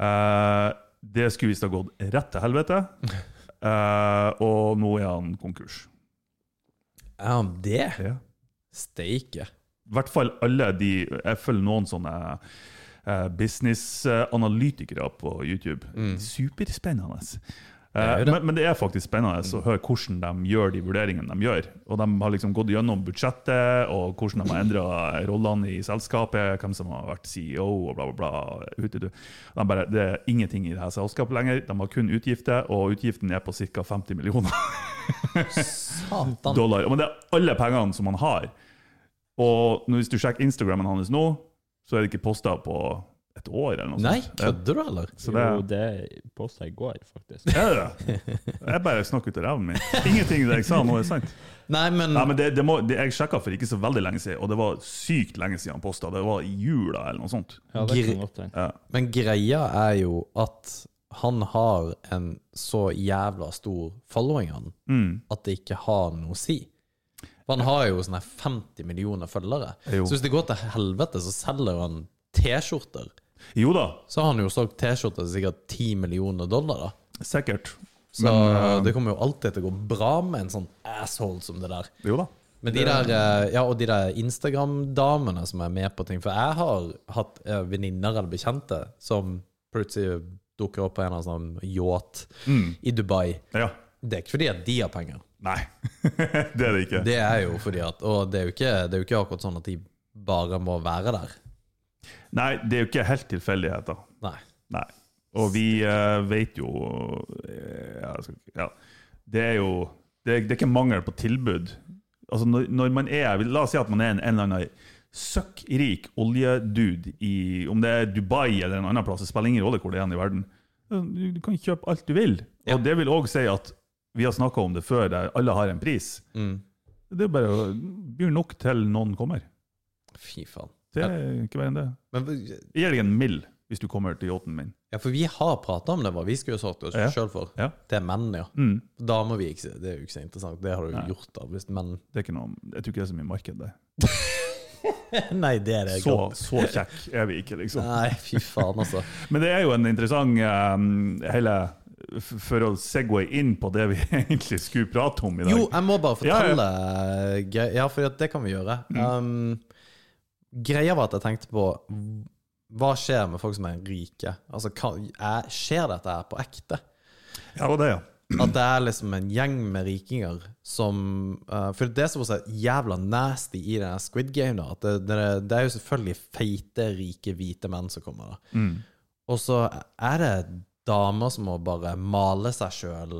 Speaker 3: Eh, det skulle visst ha gått rett til helvete. Eh, og nå er han konkurs.
Speaker 2: Er han det?
Speaker 3: Ja.
Speaker 2: Steike.
Speaker 3: I hvert fall alle de Jeg følger noen sånne eh, business-analytikere på YouTube. Superspennende.
Speaker 2: Mm. er
Speaker 3: Eh,
Speaker 2: det.
Speaker 3: men, men det er faktisk spennende å høre hvordan de gjør de vurderingene de gjør. Og de har liksom gått gjennom budsjettet, og hvordan de har endra rollene i selskapet, hvem som har vært CEO og bla, bla, bla. De bare, det er ingenting i det her selskapet lenger. De har kun utgifter, og utgiften er på ca. 50 millioner dollar. Men det er alle pengene som han har. Og hvis du sjekker Instagrammen hans nå, så er det ikke posta på et år eller noe
Speaker 2: Nei,
Speaker 3: sånt. Nei,
Speaker 2: kødder du, eller?
Speaker 3: Så
Speaker 4: jo,
Speaker 3: det,
Speaker 4: det posta i går, faktisk.
Speaker 3: er det det? Jeg bare snakker ut av ræva mi. Ingenting det jeg sa nå er sant.
Speaker 2: Nei, men,
Speaker 3: Nei, men det, det må, det, Jeg sjekka for ikke så veldig lenge siden, og det var sykt lenge siden han posta. Det var i jula eller noe sånt.
Speaker 4: Ja, det kan godt.
Speaker 3: Ja.
Speaker 2: men greia er jo at han har en så jævla stor following, han,
Speaker 3: Mm.
Speaker 2: at det ikke har noe å si. For han har jo sånne 50 millioner følgere.
Speaker 3: Jo.
Speaker 2: Så hvis det går til helvete, så selger han T-skjorter.
Speaker 3: Jo da,
Speaker 2: Så har han jo solgt T-skjorter til sikkert 10 millioner dollar, da.
Speaker 3: sikkert.
Speaker 2: Så
Speaker 3: Men, uh,
Speaker 2: det kommer jo alltid til å gå bra med en sånn asshole som det der.
Speaker 3: Jo da.
Speaker 2: Men de der, eh, ja, og de der Instagram-damene som er med på ting For jeg har hatt venninner eller bekjente som plutselig dukker opp på en eller annen sånn yacht
Speaker 3: Mm.
Speaker 2: i Dubai.
Speaker 3: Ja.
Speaker 2: Det er ikke fordi at de har penger.
Speaker 3: Nei, det er det ikke.
Speaker 2: Det er jo fordi at Og det er jo ikke, det er jo ikke akkurat sånn at de bare må være der.
Speaker 3: Nei, det er jo ikke helt tilfeldigheter.
Speaker 2: Nei.
Speaker 3: Nei. Og vi uh, vet jo eh, ja, ja. Det er jo det det er ikke mangel på tilbud. Altså når, når man er La oss si at man er en, en eller annen søkkrik oljedude i Om det er Dubai eller en annen plass, det spiller ingen rolle hvor det er i verden. Du, du kan kjøpe alt du vil.
Speaker 2: Ja.
Speaker 3: Og det vil òg si at vi har snakka om det før, der alle har en pris.
Speaker 2: Mm.
Speaker 3: Det er bare å byr nok til noen kommer.
Speaker 2: Fy faen.
Speaker 3: Det er ikke verre enn det.
Speaker 2: Men,
Speaker 3: Jeg gir deg en mill hvis du kommer til yachten min.
Speaker 2: ja, for vi har prata om det, hva vi skulle sagt oss
Speaker 3: Ja.
Speaker 2: sjøl for.
Speaker 3: Ja.
Speaker 2: Det er menn, ja.
Speaker 3: Mm.
Speaker 2: Damer vi ikke Det er jo ikke så interessant. Det har du jo gjort, da. Hvis menn
Speaker 3: Det er ikke noe, jeg tror ikke det er så mye marked der.
Speaker 2: Nei, det er det
Speaker 3: Så,
Speaker 2: godt.
Speaker 3: så kjekk er vi ikke, liksom.
Speaker 2: Nei, fy faen, altså.
Speaker 3: Men det er jo en interessant um, hele for å segway inn på det vi egentlig skulle prate om i dag
Speaker 2: Jo, jeg må bare
Speaker 3: fortelle Ja,
Speaker 2: ja. gre- Ja, for det kan vi gjøre. Um, greia var at jeg tenkte på Hva skjer med folk som er rike? Altså, er, Skjer dette her på ekte?
Speaker 3: Ja, det var det, ja.
Speaker 2: At det er liksom en gjeng med rikinger som uh, For det som er så jævla nasty i denne Squid Game, da, at det, det, det er jo selvfølgelig feite, rike, hvite menn som kommer. da Og så er det damer som må bare male seg sjøl,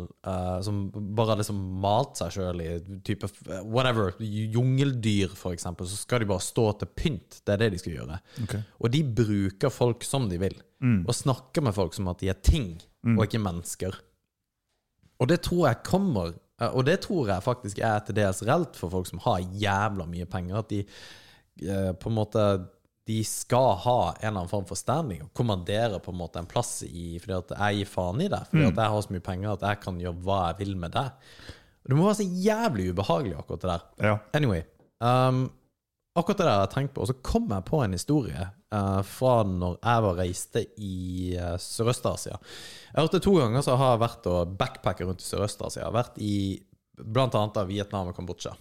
Speaker 2: som bare har liksom malt seg sjøl i type whatever, jungeldyr eksempel, så skal de bare stå til pynt. Det er det de skal gjøre.
Speaker 3: Okay.
Speaker 2: Og de bruker folk som de vil, og snakker med folk som at de er ting, og ikke mennesker. Og det tror jeg kommer eh, Og det tror jeg faktisk er til dels reelt for folk som har jævla mye penger. At de uh, på en måte De skal ha en eller annen form for standing og kommandere på en måte en plass i fordi at jeg gir faen i det. Fordi at jeg har så mye penger at jeg kan gjøre hva jeg vil med det. Og det må være så jævlig ubehagelig, akkurat det der.
Speaker 3: ja.
Speaker 2: Anyway. Um, akkurat det der har jeg tenkt på. Og så kom jeg på en historie uh, fra når jeg var reiste i uh, Sørøst-Asia. Jeg har hørt det to ganger, så har jeg vært og backpacka rundt i Sørøst-Asia. Vært i av Vietnam og Kambodsja.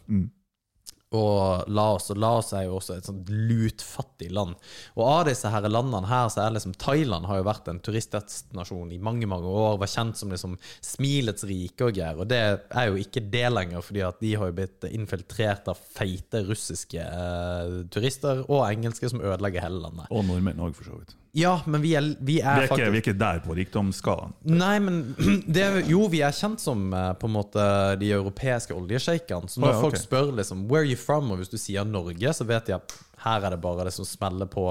Speaker 2: Og Laos. Og Laos er jo også et sånt lutfattig land. Og av disse her landene her, så er liksom Thailand har jo vært en turistdestinasjon i mange mange år. Var kjent som liksom smilets rike og greier. Og det er jo ikke det lenger, fordi at de har jo blitt infiltrert av feite russiske eh, turister og engelske som ødelegger hele landet.
Speaker 3: Og nordmenn òg, for så vidt.
Speaker 2: Ja, men vi er, vi
Speaker 3: Vi
Speaker 2: er
Speaker 3: er, ikke,
Speaker 2: faktisk
Speaker 3: vi er ikke der på rikdomsskalaen.
Speaker 2: Nei, men det, er- Jo, vi er kjent som eh, på en måte de europeiske oljesjeikene. Så når
Speaker 3: oh,
Speaker 2: folk
Speaker 3: ok.
Speaker 2: spør liksom 'Where are you from?' og hvis du sier Norge, så vet de at her er det bare det som smeller på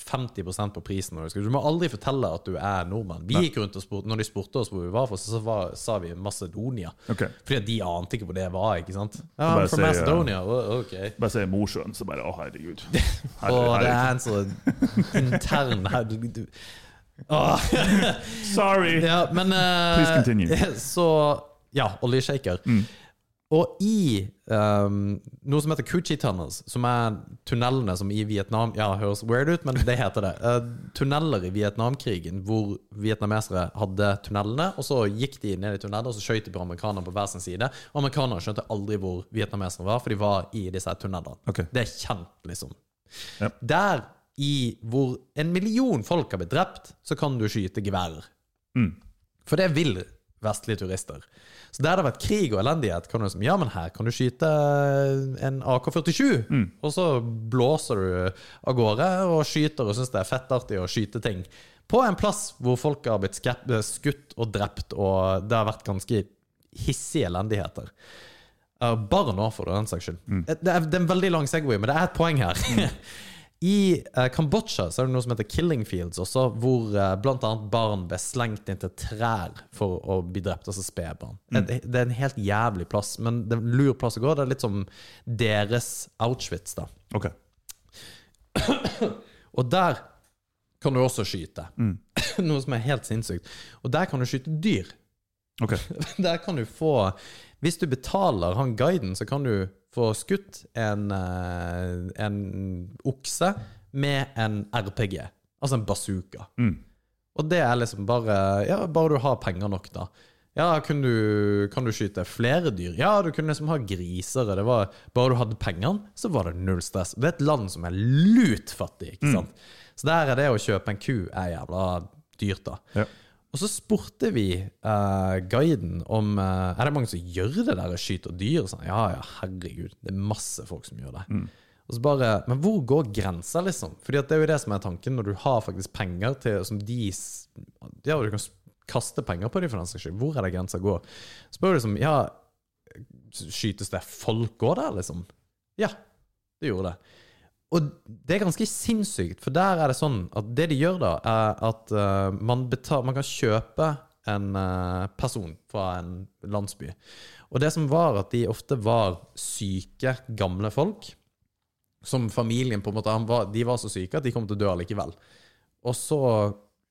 Speaker 2: 50% på prisen. Du må aldri fortelle at du er nordmann. Vi gikk rundt og spurte, Når de spurte oss hvor vi var fra, så var, sa vi Macedonia.
Speaker 3: Okay.
Speaker 2: Fordi de ante ikke hvor det var. ikke sant? Ja,
Speaker 3: bare si.
Speaker 2: Macedonia. Ok.
Speaker 3: Bare si Mosjøen, så bare Å, herregud.
Speaker 2: Og det er en sånn intern her, du, du, Åh.
Speaker 3: Sorry!
Speaker 2: Ja, men uh,
Speaker 3: Please continue.
Speaker 2: Så Ja, oljeshaker. Og i ehm, noe som heter Coochie Tunnels, som er tunnelene som i Vietnam Ja, høres weird ut, men det heter det. Uh, tunneler i Vietnamkrigen hvor vietnamesere hadde tunnelene, og så gikk de ned i tunnelene, og så skjøt de på amerikanerne på hver sin side. Og amerikanerne skjønte aldri hvor vietnameserne var, for de var i disse tunnelene.
Speaker 3: Okay.
Speaker 2: Det er kjent, liksom.
Speaker 3: Ja.
Speaker 2: Der i hvor en million folk har blitt drept, så kan du skyte geværer. For det vil vestlige turister. Så der det har vært krig og elendighet, kan du liksom Ja, men her kan du skyte en AK-47, og så blåser du av gårde og skyter og syns det er fettartig å skyte ting. På en plass hvor folk har blitt skutt og drept, og det har vært ganske hissige elendigheter. Uh, bare nå, for den saks skyld. Det, er, det er en veldig lang Segway, men det er et poeng her. I uh, Kambodsja så er det noe som heter Killing Fields, også, hvor blant annet barn ble slengt inn til trær for å bli drept, altså spedbarn. Det, det er en helt jævlig plass, men det er en lur plass å gå. Det er litt som deres Auschwitz, da.
Speaker 3: Ok.
Speaker 2: Og der kan du også skyte. Noe som er helt sinnssykt. Og der kan du skyte dyr.
Speaker 3: ok.
Speaker 2: Der kan du få Hvis du betaler han guiden, så kan du få skutt en, eh, en okse med en RPG. Altså en bazooka. Og det er liksom bare Ja, bare du har penger nok, da. Ja, kan du, kan du skyte flere dyr? Ja, du kunne liksom ha griser. Det var, bare du hadde pengene, så var det null stress. Det er et land som er lutfattig, ikke sant? Så der er det å kjøpe en ku er jævla dyrt, da.
Speaker 3: Ja.
Speaker 2: Og så spurte vi uh, guiden om uh, Er det mange som gjør det der skyter dyr? Sånn, ja, ja, herregud. Det er masse folk som gjør det. Og så bare, Men hvor går grensa, liksom? Fordi det er jo det som er tanken, når du har faktisk penger til som de Ja, du kan kaste penger på dem for den saks skyld. Hvor er det grensa går? Spør du liksom Ja, skytes det folk òg der, liksom? Ja, det gjorde det. Og det er ganske sinnssykt, for der er det sånn at det de gjør da, er at uh, man, betal, man kan kjøpe en uh, person fra en landsby. Og det som var at de ofte var syke, gamle folk, som familien på en måte, var, de var så syke at de kom til å dø likevel. Og så,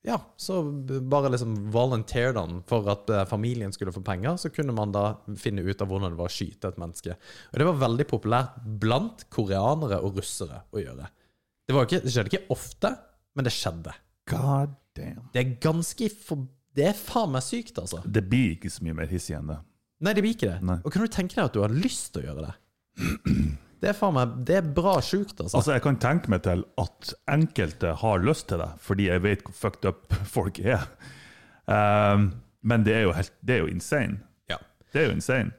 Speaker 2: ja, så bare liksom volunteered han for at eh, familien skulle få penger, så kunne man da finne ut av hvordan det var å skyte et menneske. Og det var veldig populært blant koreanere og russere å gjøre. Det, var ikke, det skjedde ikke ofte, men det skjedde.
Speaker 3: God damn.
Speaker 2: Det er ganske for, Det er faen meg sykt, altså.
Speaker 3: Det blir ikke så mye mer hissig enn det.
Speaker 2: Nei, det blir ikke det.
Speaker 3: Nei.
Speaker 2: Og kan du tenke deg at du har lyst til å gjøre det? Det er faen meg Det er bra sjukt, altså.
Speaker 3: Altså, Jeg kan tenke meg til at enkelte har lyst til det, fordi jeg vet hvor fucked up folk er. Um, men det er jo helt Det er jo insane.
Speaker 2: Ja.
Speaker 3: Det er jo insane.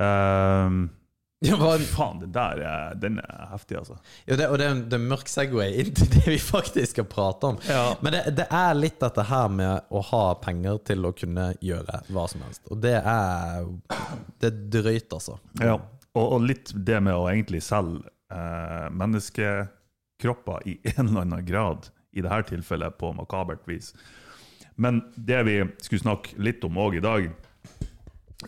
Speaker 3: Um,
Speaker 2: Ja, hva-
Speaker 3: faen, det der er, den er heftig, altså.
Speaker 2: Ja, det, og det er en, det er en mørk Segway inn til det vi faktisk skal prate om.
Speaker 3: Ja.
Speaker 2: Men det, det er litt dette her med å ha penger til å kunne gjøre hva som helst. Og det er Det er drøyt, altså.
Speaker 3: Ja, og, og litt det med å egentlig selge eh, menneskekropper i en eller annen grad, i dette tilfellet på makabert vis. Men det vi skulle snakke litt om òg i dag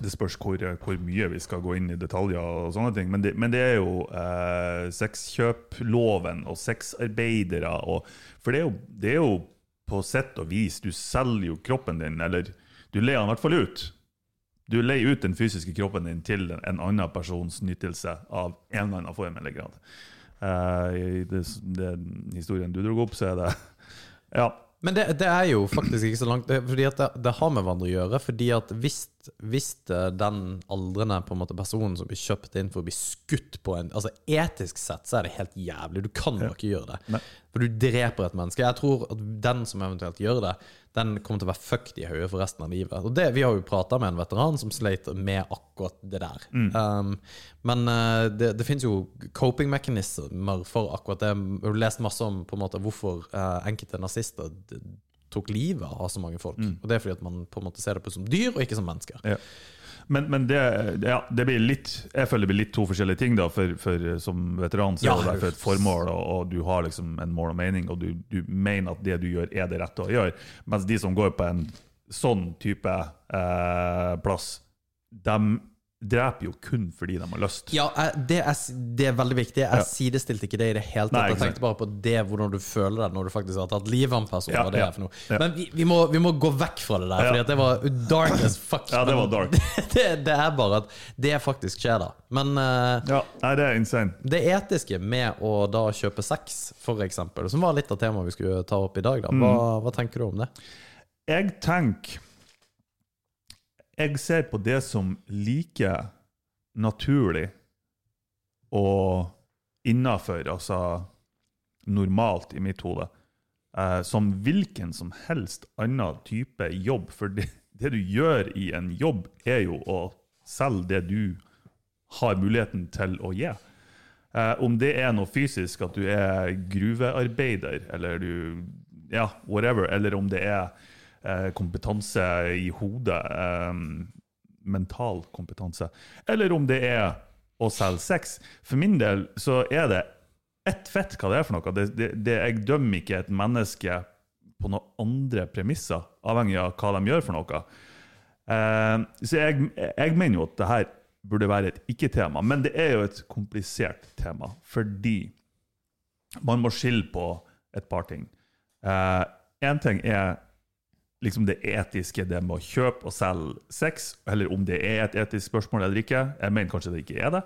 Speaker 3: Det spørs hvor, hvor mye vi skal gå inn i detaljer, og sånne ting, men det, men det er jo eh, sexkjøploven og sexarbeidere. Og, for det er, jo, det er jo på sett og vis Du selger jo kroppen din, eller du ler den i hvert fall ut. Du leier ut den fysiske kroppen din til en annen persons nytelse av en eller annen form eller grad. Uh, I det, det, historien du dro opp, så er det Ja.
Speaker 2: Men det, det er jo faktisk ikke så langt det, Fordi at det, det har med hverandre å gjøre. Fordi at hvis, hvis eh, den aldrende på en måte personen som blir kjøpt inn for å bli skutt på en Altså Etisk sett så er det helt jævlig. Du kan jo ikke gjøre det.
Speaker 3: Nei.
Speaker 2: For du dreper et menneske. Jeg tror at den som eventuelt gjør det, den kommer til å være fucked i hodet for resten av livet. Og det, Vi har jo prata med en veteran som sleit med akkurat det der. Um, men uh, det, det finnes jo coping-mekanismer for akkurat det. Jeg har lest masse om på en måte hvorfor uh, enkelte nazister tok livet av så mange folk. Og Det er fordi at man på en måte ser det på som dyr, og ikke som mennesker.
Speaker 3: Ja. Men, men det, ja, det blir litt Jeg føler det blir litt to forskjellige ting. da For, for Som veteran så
Speaker 2: Ja,
Speaker 3: er det derfor et formål, og, og du har liksom en mål og mening, og du, du mener at det du gjør, er det rette å gjøre. Mens de som går på en sånn type eh, plass, de dreper jo kun fordi de har lyst.
Speaker 2: Ja, det er, det er veldig viktig. Jeg
Speaker 3: Ja.
Speaker 2: sidestilte ikke det i det hele tatt.
Speaker 3: Nei,
Speaker 2: Jeg tenkte bare på det, hvordan du føler deg når du faktisk har tatt livet av en person.
Speaker 3: Ja,
Speaker 2: det
Speaker 3: ja,
Speaker 2: er for noe.
Speaker 3: ja.
Speaker 2: Men vi, vi, må, vi må gå vekk fra det der. Fordi det var dark as fuck.
Speaker 3: Ja, det var dark.
Speaker 2: Det, det er bare at det faktisk skjer, da. Men uh,
Speaker 3: Ja, nei, det er insane.
Speaker 2: det etiske med å da kjøpe sex, for eksempel, som var litt av temaet vi skulle ta opp i dag, da. Hva,
Speaker 3: Mm.
Speaker 2: hva tenker du om det?
Speaker 3: Jeg tenker Jeg ser på det som like naturlig og innafor, altså normalt i mitt hode, eh, som hvilken som helst annen type jobb. For det, det du gjør i en jobb, er jo å selge det du har muligheten til å gi. Eh, om det er noe fysisk, at du er gruvearbeider, eller du Ja, whatever. Eller om det er kompetanse i hodet, eh, mental kompetanse. Eller om det er å selge sex. For min del så er det ett fett hva det er for noe. Det, det, det, jeg dømmer ikke et menneske på noen andre premisser, avhengig av hva de gjør for noe. Eh, så jeg, jeg mener jo at det her burde være et ikke-tema, men det er jo et komplisert tema, fordi man må skille på et par ting. Én ting er liksom det etiske, det med å kjøpe og selge sex, eller om det er et etisk spørsmål eller ikke. Jeg mener kanskje det ikke er det.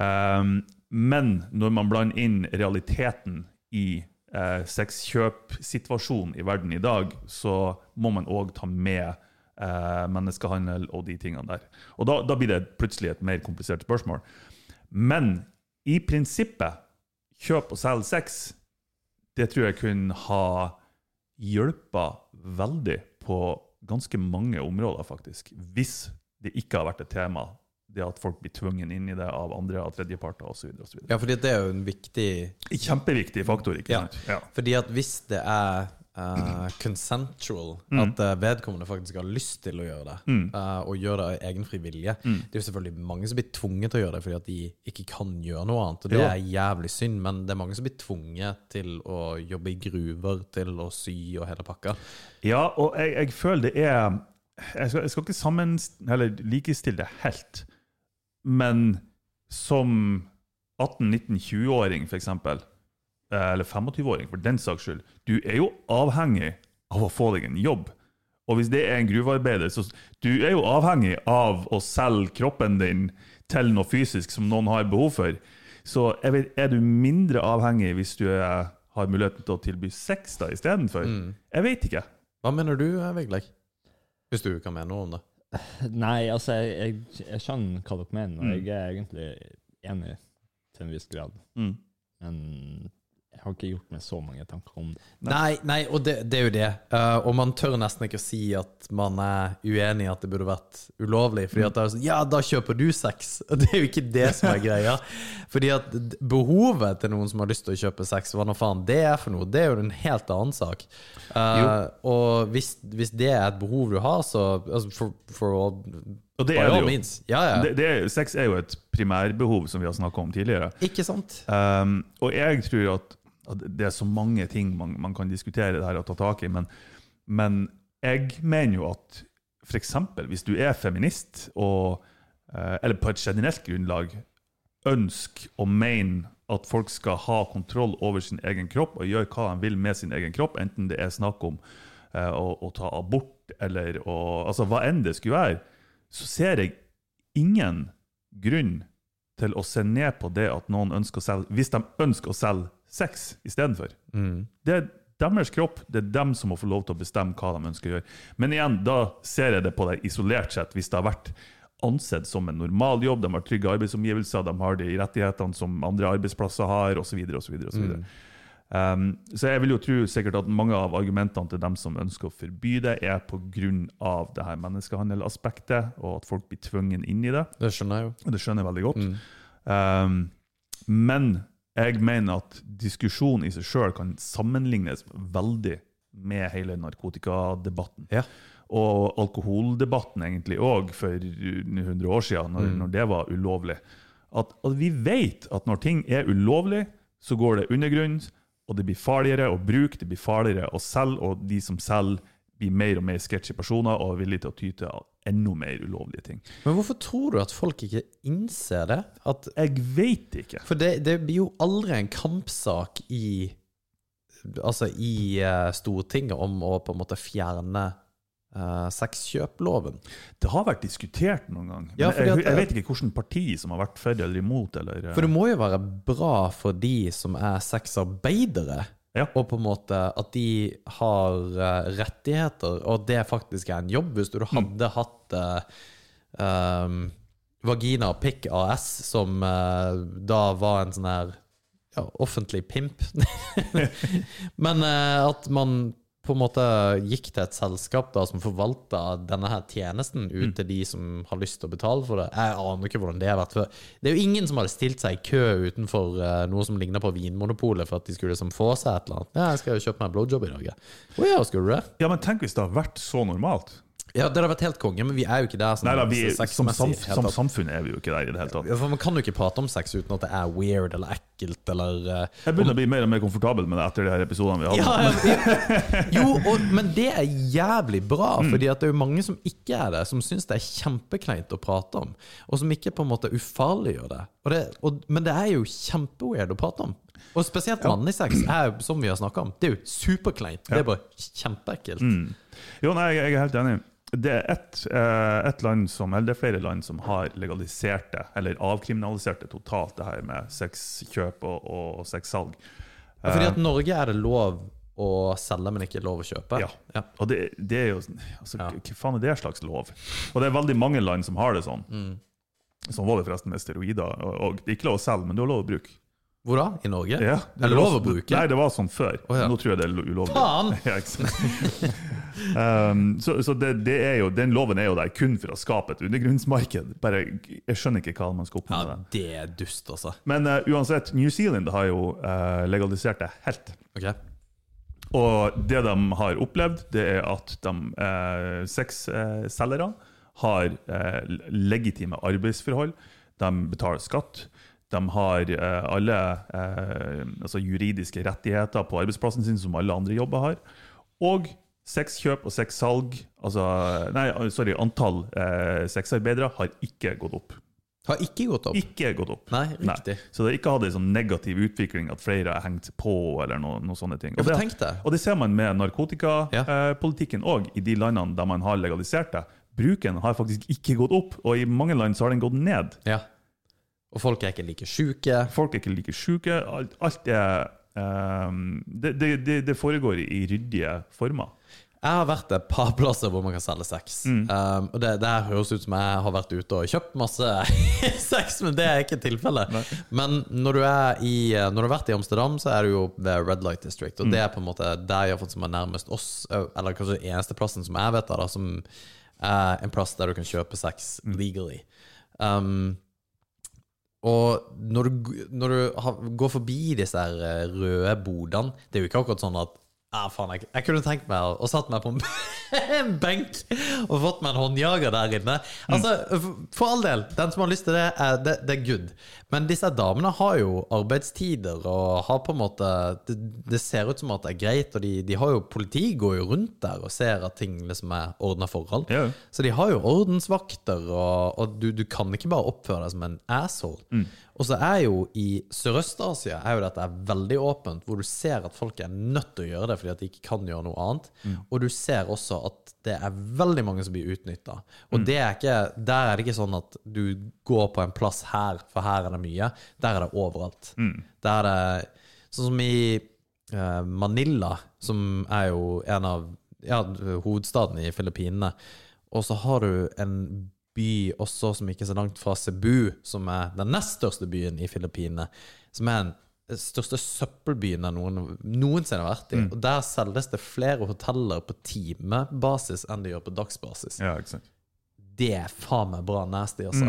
Speaker 3: Um, men når man blander inn realiteten i eh, sexkjøpsituasjonen i verden i dag, så må man òg ta med eh, menneskehandel og de tingene der. Og da, da blir det plutselig et mer komplisert spørsmål. Men i prinsippet, kjøp og selg sex, det tror jeg kunne ha hjulpet veldig på ganske mange områder, faktisk. Hvis det ikke har vært et tema, det at folk blir tvungen inn i det av andre og tredjeparter osv.
Speaker 2: Ja, fordi det er jo en viktig
Speaker 3: Kjempeviktig faktor, ikke
Speaker 2: Ja.
Speaker 3: sant? Ja.
Speaker 2: Fordi at hvis det er eh, consensual,
Speaker 3: Mm.
Speaker 2: at eh, vedkommende faktisk har lyst til å gjøre det, eh, og gjør det av egen fri vilje
Speaker 3: Mm.
Speaker 2: Det er jo selvfølgelig mange som blir tvunget til å gjøre det fordi at de ikke kan gjøre noe annet, og det er jævlig synd, men det er mange som blir tvunget til å jobbe i gruver, til å sy og hele pakka.
Speaker 3: Ja, og jeg, jeg føler det er Jeg skal, jeg skal ikke sammen, eller likestille det helt, men som 18-19-20-åring, f.eks., eller 25-åring for den saks skyld, du er jo avhengig av å få deg en jobb. Og hvis det er en gruvearbeider, så du er jo avhengig av å selge kroppen din til noe fysisk som noen har behov for. Så jeg vet, er du mindre avhengig hvis du er, har muligheten til å tilby sex da istedenfor? Jeg vet ikke.
Speaker 2: Hva mener du, Vigleik? Hvis du kan mene noe om det.
Speaker 4: Nei, altså, jeg, jeg, jeg skjønner hva dere mener, og
Speaker 3: Mm.
Speaker 4: jeg er egentlig enig til en viss grad.
Speaker 3: Mm.
Speaker 4: Men jeg har ikke gjort meg så mange tanker om det.
Speaker 2: Nei, nei og det, det er jo det. Uh, og man tør nesten ikke å si at man er uenig i at det burde vært ulovlig. Fordi at det er sånn Ja, da kjøper du sex! Og det er jo ikke det som er greia. Fordi at behovet til noen som har lyst til å kjøpe sex, hva nå faen det er for noe, det er jo en helt annen sak. Uh, og hvis, hvis det er et behov du har, så altså, for, for å
Speaker 3: Og det er det jo.
Speaker 2: Ja, ja.
Speaker 3: Det, det, er- sex er jo et primærbehov, som vi har snakka om tidligere.
Speaker 2: Ikke sant?
Speaker 3: Um, og jeg tror at, det er så mange ting man, man kan diskutere det her og ta tak i, men, men jeg mener jo at f.eks. hvis du er feminist, og, eh, eller på et generelt grunnlag ønsker og mener at folk skal ha kontroll over sin egen kropp og gjøre hva de vil med sin egen kropp, enten det er snakk om eh, å, å ta abort eller å, altså hva enn det skulle være, så ser jeg ingen grunn til å se ned på det at noen ønsker å selge Hvis de ønsker å selge sex istedenfor.
Speaker 2: Mm.
Speaker 3: Det er deres kropp, det er dem som må få lov til å bestemme hva de ønsker å gjøre. Men igjen, da ser jeg det på deg isolert sett. Hvis det har vært ansett som en normal jobb, de har trygge arbeidsomgivelser, de har de rettighetene som andre arbeidsplasser har, osv., osv.
Speaker 2: Mm.
Speaker 3: Um, så jeg vil jo tro sikkert at mange av argumentene til dem som ønsker å forby det, er pga. det her menneskehandelaspektet, og at folk blir tvungen inn i det.
Speaker 2: Det skjønner jeg jo.
Speaker 3: Det skjønner jeg veldig godt.
Speaker 2: Mm.
Speaker 3: Um, men jeg mener at diskusjonen i seg sjøl kan sammenlignes veldig med hele narkotikadebatten.
Speaker 2: Ja.
Speaker 3: Og alkoholdebatten egentlig òg, for 100 år siden, når, når det var ulovlig. At, at vi vet at når ting er ulovlig, så går det undergrunn, og det blir farligere å bruke, det blir farligere å selge, og de som selger, blir mer og mer sketchy personer og er villige til å ty til enda mer ulovlige ting.
Speaker 2: Men hvorfor tror du at folk ikke innser det? At
Speaker 3: Jeg vet ikke.
Speaker 2: For det, det blir jo aldri en kampsak i Altså i eh, Stortinget om å på en måte fjerne uh, sexkjøploven.
Speaker 3: Det har vært diskutert noen gang.
Speaker 2: Ja, fordi
Speaker 3: jeg, jeg vet ikke hvilket parti som har vært for eller imot. Eller,
Speaker 2: For det må jo være bra for de som er sexarbeidere,
Speaker 3: Ja.
Speaker 2: og på en måte at de har eh, rettigheter, og det faktisk er en jobb. Hvis du hadde hatt uh, um, Vagina Pick AS, som uh, da var en sånn her ja, offentlig pimp. Men uh, at man på en måte gikk til et selskap da som forvalta denne her tjenesten ut til de som har lyst til å betale for det. Jeg aner ikke hvordan det har vært før. Det er jo ingen som hadde stilt seg i kø utenfor uh, noe som ligner på Vinmonopolet for at de skulle liksom få seg et eller annet. Ja, jeg skal jo kjøpe meg blowjob i dag. ja. oh, ja, skulle du det?
Speaker 3: Ja, men tenk hvis det har vært så normalt.
Speaker 2: Ja, det hadde vært helt konge, men vi er jo ikke der. Sånn,
Speaker 3: Nei da, vi, som, samf som samfunn er vi jo ikke der i det hele tatt.
Speaker 2: Ja, for Man kan jo ikke prate om sex uten at det er weird eller ekkelt eller uh,
Speaker 3: Jeg begynner å bli mer og mer komfortabel med det etter de her episodene vi
Speaker 2: Ja,
Speaker 3: hadde.
Speaker 2: ja, jo, og, men det er jævlig bra, fordi at det er jo mange som ikke er det, som syns det er kjempekleint å prate om, og som ikke på en måte ufarliggjør det. Og det og, men det er jo kjempeweird å prate om. Og spesielt mannlig sex er som vi har snakka om, det er jo superkleint. Det er bare kjempeekkelt.
Speaker 3: Jo, nei, jeg jeg er helt enig. Det er ett eh, et land som, eller det er flere land som har legalisert det, eller avkriminalisert det totalt, det her med sexkjøp og, og sexsalg.
Speaker 2: Ja, Fordi at Norge er det lov å selge, men ikke lov å kjøpe.
Speaker 3: Ja. Og det, det er jo sånn- altså,
Speaker 2: Ja.
Speaker 3: Hva faen er det slags lov? Og det er veldig mange land som har det sånn.
Speaker 2: Mm.
Speaker 3: Sånn var det forresten med steroider. Og, og det er ikke lov å selge, men du har lov å bruke.
Speaker 2: Hvor da? I Norge?
Speaker 3: Ja,
Speaker 2: Er det lov å bruke?
Speaker 3: Nei, det var sånn før.
Speaker 2: Oh, ja.
Speaker 3: Nå tror jeg det er ulovlig.
Speaker 2: Faen!
Speaker 3: Ja, um, så så det, det jo, den loven er jo der kun for å skape et undergrunnsmarked. Bare, jeg skjønner ikke hva man skal oppnå med
Speaker 2: Ja,
Speaker 3: det.
Speaker 2: det er dust, altså.
Speaker 3: Men uh, uansett, New Zealand har jo uh, legalisert det helt.
Speaker 2: Ok.
Speaker 3: Og det de har opplevd, det er at de uh, sexselgerne har eh, legitime arbeidsforhold. De betaler skatt. De har eh, alle eh, altså juridiske rettigheter på arbeidsplassen sin, som alle andre jobber har. Og sexkjøp og sexsalg, altså Nei, sorry, antall eh, sexarbeidere har ikke gått opp.
Speaker 2: Har ikke gått opp.
Speaker 3: Ikke gått opp.
Speaker 2: Nei, riktig.
Speaker 3: Så det har ikke hatt en sånn negativ utvikling at flere har hengt på, eller noe, noe sånne ting.
Speaker 2: Ja,
Speaker 3: Og det- og det ser man med
Speaker 2: Ja.
Speaker 3: narkotikapolitikken òg, i de landene der man har legalisert det. Bruken har faktisk ikke gått opp, og i mange land så har den gått ned.
Speaker 2: Ja. Og folk er ikke like sjuke.
Speaker 3: Folk er ikke like syke. Alt, alt er um, det, det, det, foregår i ryddige former.
Speaker 2: Jeg har vært et par plasser hvor man kan selge sex.
Speaker 3: Mm.
Speaker 2: Um, og det, det høres ut som jeg har vært ute og kjøpt masse sex, men det er ikke tilfellet. Men når du, i, når du har vært i Amsterdam, så er du jo ved Red Light District. Og
Speaker 3: Mm.
Speaker 2: det er på en måte der fått som er nærmest oss, eller kanskje den eneste plassen som jeg vet av, som er en plass der du kan kjøpe sex
Speaker 3: Mm.
Speaker 2: legally. Um, og når du, når du går forbi disse eh, røde bodene Det er jo ikke akkurat sånn at ah, faen, jeg, jeg kunne tenkt meg å satt meg på en, en benk og fått meg en håndjager der inne. Altså, for, for all del, den som har lyst til det, er, det, det er good. Men disse damene har jo arbeidstider og har på en måte Det, det ser ut som at det er greit, og de, de har jo politi går jo rundt der og ser at ting liksom er ordna forhold.
Speaker 3: Ja.
Speaker 2: Så de har jo ordensvakter, og, og du, du kan ikke bare oppføre deg som en asshole. Og så er jo i Sørøst-Asia er jo dette veldig åpent, hvor du ser at folk er nødt til å gjøre det fordi at de ikke kan gjøre noe annet. Og du ser også at det er veldig mange som blir utnytta. Og det er ikke, der er det ikke sånn at du går på en plass her, for her er det mye. Der er det overalt. Der er det Sånn som i eh, Manila, som er jo en av ja, hovedstaden i Filippinene. Og så har du en by også som ikke er så langt fra Cebu, som er den nest største byen i Filippinene. Som er den største søppelbyen jeg noen, noensinne har vært i. Og der selges det flere hoteller på timebasis enn det gjør på dagsbasis.
Speaker 3: Ja, ikke sant.
Speaker 2: Det er faen meg bra nasty, altså.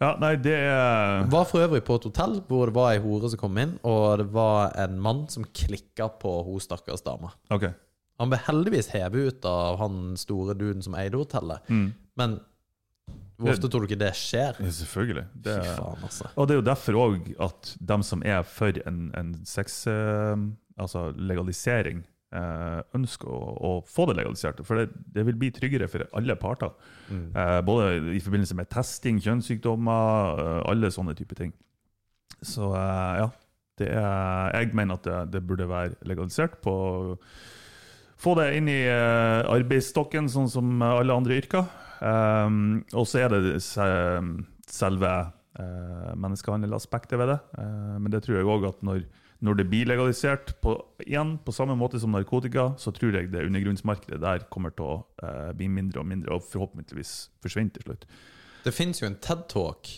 Speaker 3: Ja, nei, det er
Speaker 2: Var for øvrig på et hotell hvor det var ei hore som kom inn, og det var en mann som klikka på hun stakkars dama.
Speaker 3: Okay.
Speaker 2: Han ble heldigvis hevet ut av han store duden som eide hotellet, men hvor ofte tror du ikke det skjer?
Speaker 3: Ja, selvfølgelig. Det
Speaker 2: Fy
Speaker 3: er,
Speaker 2: faen, altså.
Speaker 3: og det er jo derfor òg at dem som er for en, en sex... eh, altså legalisering, eh, ønsker å, å få det legalisert. For det, det vil bli tryggere for alle parter. Eh, både i forbindelse med testing, kjønnssykdommer, eh, alle sånne typer ting. Så eh, ja. Det er, jeg mener at det, det burde være legalisert på Få det inn i arbeidsstokken, sånn som alle andre yrker. Um, og så er det se- selve uh, menneskehandelaspektet ved det. Uh, men det tror jeg òg at når, når det blir legalisert, på, igjen på samme måte som narkotika, så tror jeg det undergrunnsmarkedet der kommer til å uh, bli mindre og mindre, og forhåpentligvis forsvinne til slutt.
Speaker 2: Det fins jo en TED-talk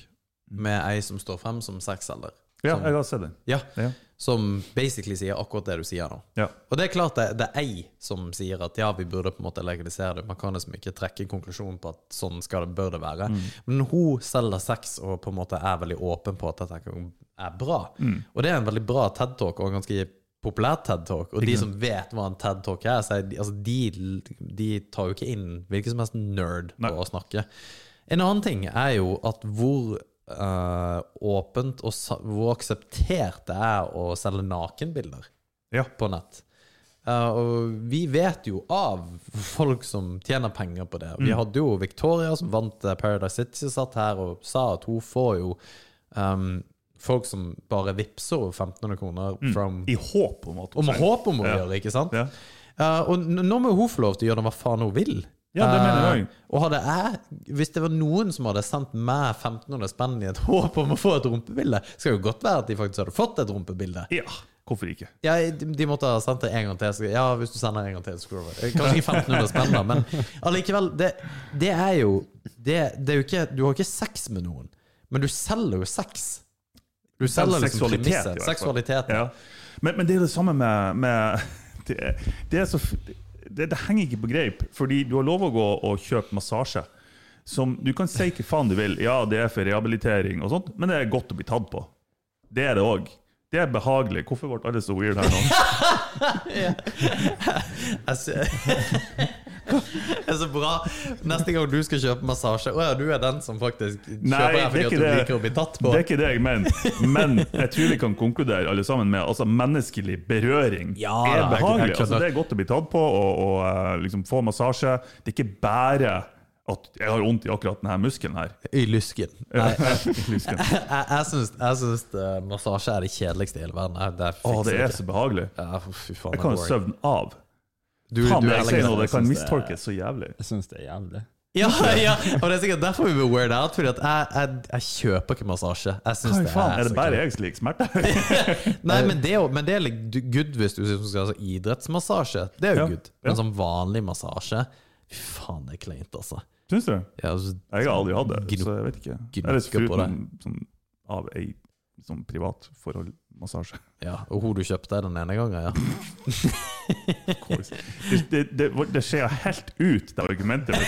Speaker 2: med ei som står frem som sexselger.
Speaker 3: Ja,
Speaker 2: Som-
Speaker 3: jeg har sett den.
Speaker 2: Ja,
Speaker 3: Ja.
Speaker 2: som basically sier akkurat det du sier nå.
Speaker 3: Ja.
Speaker 2: Og det er klart det, det er ei som sier at ja, vi burde på en måte legalisere det. Man kan liksom ikke trekke en konklusjon på at sånn skal det, bør det være. Men hun selger sex og på en måte er veldig åpen på at dette er bra. Og det er en veldig bra TED-talk og en ganske populær TED-talk. Og de som vet hva en TED-talk er, så er de, altså de, de tar jo ikke inn hvilken som helst nerd
Speaker 3: Nei.
Speaker 2: å snakke. En annen ting er jo at hvor eh, åpent og hvor akseptert det er å selge nakenbilder
Speaker 3: Ja.
Speaker 2: på nett. Uh, og vi vet jo av folk som tjener penger på det. Vi hadde jo Victoria som vant eh, Paradise City, satt her og sa at hun får jo um, folk som bare vippser over 1500 kroner from,
Speaker 3: I håp om at
Speaker 2: og med håp om å gjøre, ikke sant?
Speaker 3: Ja.
Speaker 2: Uh, og nå må hun få lov til å gjøre hva faen hun vil.
Speaker 3: Ja, det mener jeg
Speaker 2: Eh, og hadde jeg Hvis det var noen som hadde sendt meg 1500 spenn i et håp om å få et rumpebilde, skal jo godt være at de faktisk hadde fått et rumpebilde.
Speaker 3: ja. Hvorfor ikke?
Speaker 2: Ja, de, de måtte ha sendt det en gang til. Så, ja, hvis du sender en gang til, så Kanskje ikke 1500 spenn, da, men allikevel. Det, det er jo det, det er jo ikke Du har ikke sex med noen, men du selger jo sex. Du selger liksom
Speaker 3: seksualitet,
Speaker 2: premisset. Seksualiteten.
Speaker 3: Ja. Men, men det er det samme med, med det, det, er så, det, det henger ikke på greip, fordi du har lov å gå og kjøpe massasje. Som, du kan si hva faen du vil, ja, det er for rehabilitering og sånt, men det er godt å bli tatt på. Det er det òg. Det er behagelig. Hvorfor ble alle så weird her nå?
Speaker 2: Ser- Det er så bra. Neste gang du skal kjøpe massasje Å ja, du er den som faktisk
Speaker 3: Nei,
Speaker 2: kjøper
Speaker 3: det
Speaker 2: den
Speaker 3: er
Speaker 2: fordi at du
Speaker 3: det.
Speaker 2: liker å bli tatt på.
Speaker 3: Det er ikke det jeg mener. Men jeg tror vi kan konkludere alle sammen med altså menneskelig berøring
Speaker 2: Ja,
Speaker 3: er behagelig. Altså, det er godt å bli tatt på og, og eh, liksom få massasje. Det er ikke bare at jeg har vondt i akkurat denne muskelen her.
Speaker 2: I lysken. Nei, jeg,
Speaker 3: Lysken.
Speaker 2: jeg, jeg syns, jeg syns eh, massasje er det kjedeligste i hele verden. Det Åh,
Speaker 3: det er så behagelig.
Speaker 2: Ja, fy faen,
Speaker 3: Jeg kan
Speaker 2: jo
Speaker 3: ha
Speaker 2: er boring.
Speaker 3: søvn av.
Speaker 2: Du,
Speaker 3: Faen,
Speaker 2: du er
Speaker 3: jeg sier noe, det kan
Speaker 4: er-
Speaker 3: mistolkes så jævlig.
Speaker 4: Jeg syns det er jævlig.
Speaker 2: Ja, ja, og det er sikkert derfor vi blir weird out, Fordi jeg, jeg, jeg kjøper ikke massasje. Jeg synes
Speaker 3: Hva
Speaker 2: det
Speaker 3: faen,
Speaker 2: er,
Speaker 3: er det bare jeg som liker smerte?
Speaker 2: Nei, men det, er jo- men det er good hvis du skal ha sånn idrettsmassasje. Det er jo
Speaker 3: Ja,
Speaker 2: good.
Speaker 3: ja.
Speaker 2: Men sånn vanlig massasje Fy faen, det er kleint, altså.
Speaker 3: Syns du?
Speaker 2: Ja, altså
Speaker 3: Jeg har aldri hatt det, så jeg vet ikke.
Speaker 2: Jeg
Speaker 3: Eller
Speaker 2: litt
Speaker 3: foruten sånn, av ei sånn privat forhold-massasje.
Speaker 2: ja, Og hun du kjøpte den ene gangen, ja.
Speaker 3: Det, det, det, det ser helt ut, det argumentet.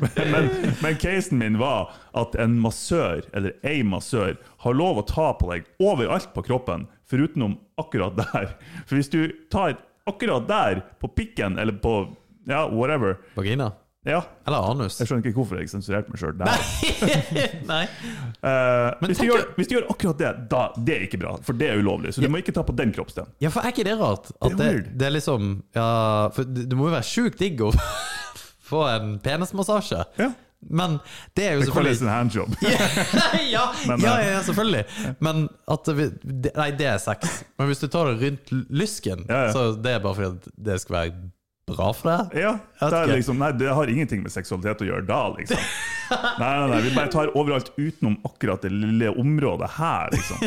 Speaker 3: men, men, men casen min var at en massør, eller ei massør, har lov å ta på deg overalt på kroppen, forutenom akkurat der. For hvis du tar akkurat der, på pikken, eller på ja, whatever
Speaker 2: Vagina?
Speaker 3: Ja,
Speaker 2: Eller anus?
Speaker 3: jeg skjønner ikke hvorfor jeg sensurerte meg sjøl der.
Speaker 2: Nei.
Speaker 3: Eh, hvis, du gjør, hvis du gjør akkurat det, da, det er ikke bra, for det er ulovlig. Så du må ikke ta på den kroppsdelen.
Speaker 2: Ja, for er ikke det rart? At
Speaker 3: Det
Speaker 2: det, det er liksom Ja, for det må jo være sjukt digg å få en penismassasje.
Speaker 3: Ja.
Speaker 2: Men det er jo
Speaker 3: Det kalles en handjob.
Speaker 2: ja,
Speaker 3: Men,
Speaker 2: ja,
Speaker 3: eh,
Speaker 2: ja, selvfølgelig. Men at det- Nei, det er sex. Men hvis du tar det rundt lysken, så det er bare fordi det skal være bra for deg?
Speaker 3: Ja, det, liksom, nei, det har ingenting med seksualitet å gjøre da, liksom. Nei, nei, nei, vi bare tar overalt utenom akkurat det lille området her, liksom.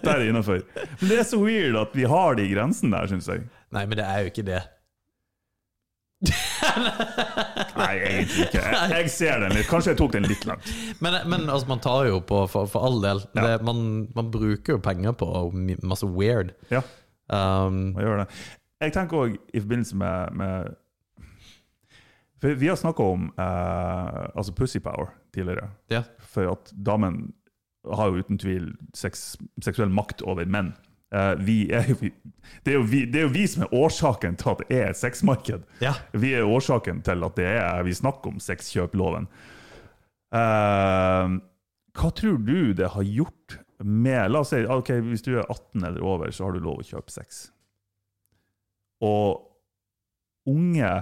Speaker 3: Der er innafor. Men det er så weird at vi har de grensene der, syns jeg.
Speaker 2: Nei, men det er jo ikke det.
Speaker 3: Nei, egentlig ikke. Jeg, jeg ser den litt. Kanskje jeg tok den litt langt.
Speaker 2: Men, men altså, man tar jo på For, for all del.
Speaker 3: Ja.
Speaker 2: Det, man, man bruker jo penger på masse weird.
Speaker 3: Ja,
Speaker 2: Um,
Speaker 3: gjør gjøre det. Jeg tenker òg i forbindelse med, med For vi har snakka om eh, altså pussy power tidligere.
Speaker 2: ja.
Speaker 3: For at damen har jo uten tvil seks, seksuell makt over menn. Eh, vi er jo, det, er vi, det er jo vi som er årsaken til at det er et sexmarked.
Speaker 2: ja.
Speaker 3: Vi er årsaken til at det er, vi snakker om sexkjøploven. Eh, hva tror du det har gjort med La oss si ok, hvis du er 18 eller over, så har du lov å kjøpe sex. Og unge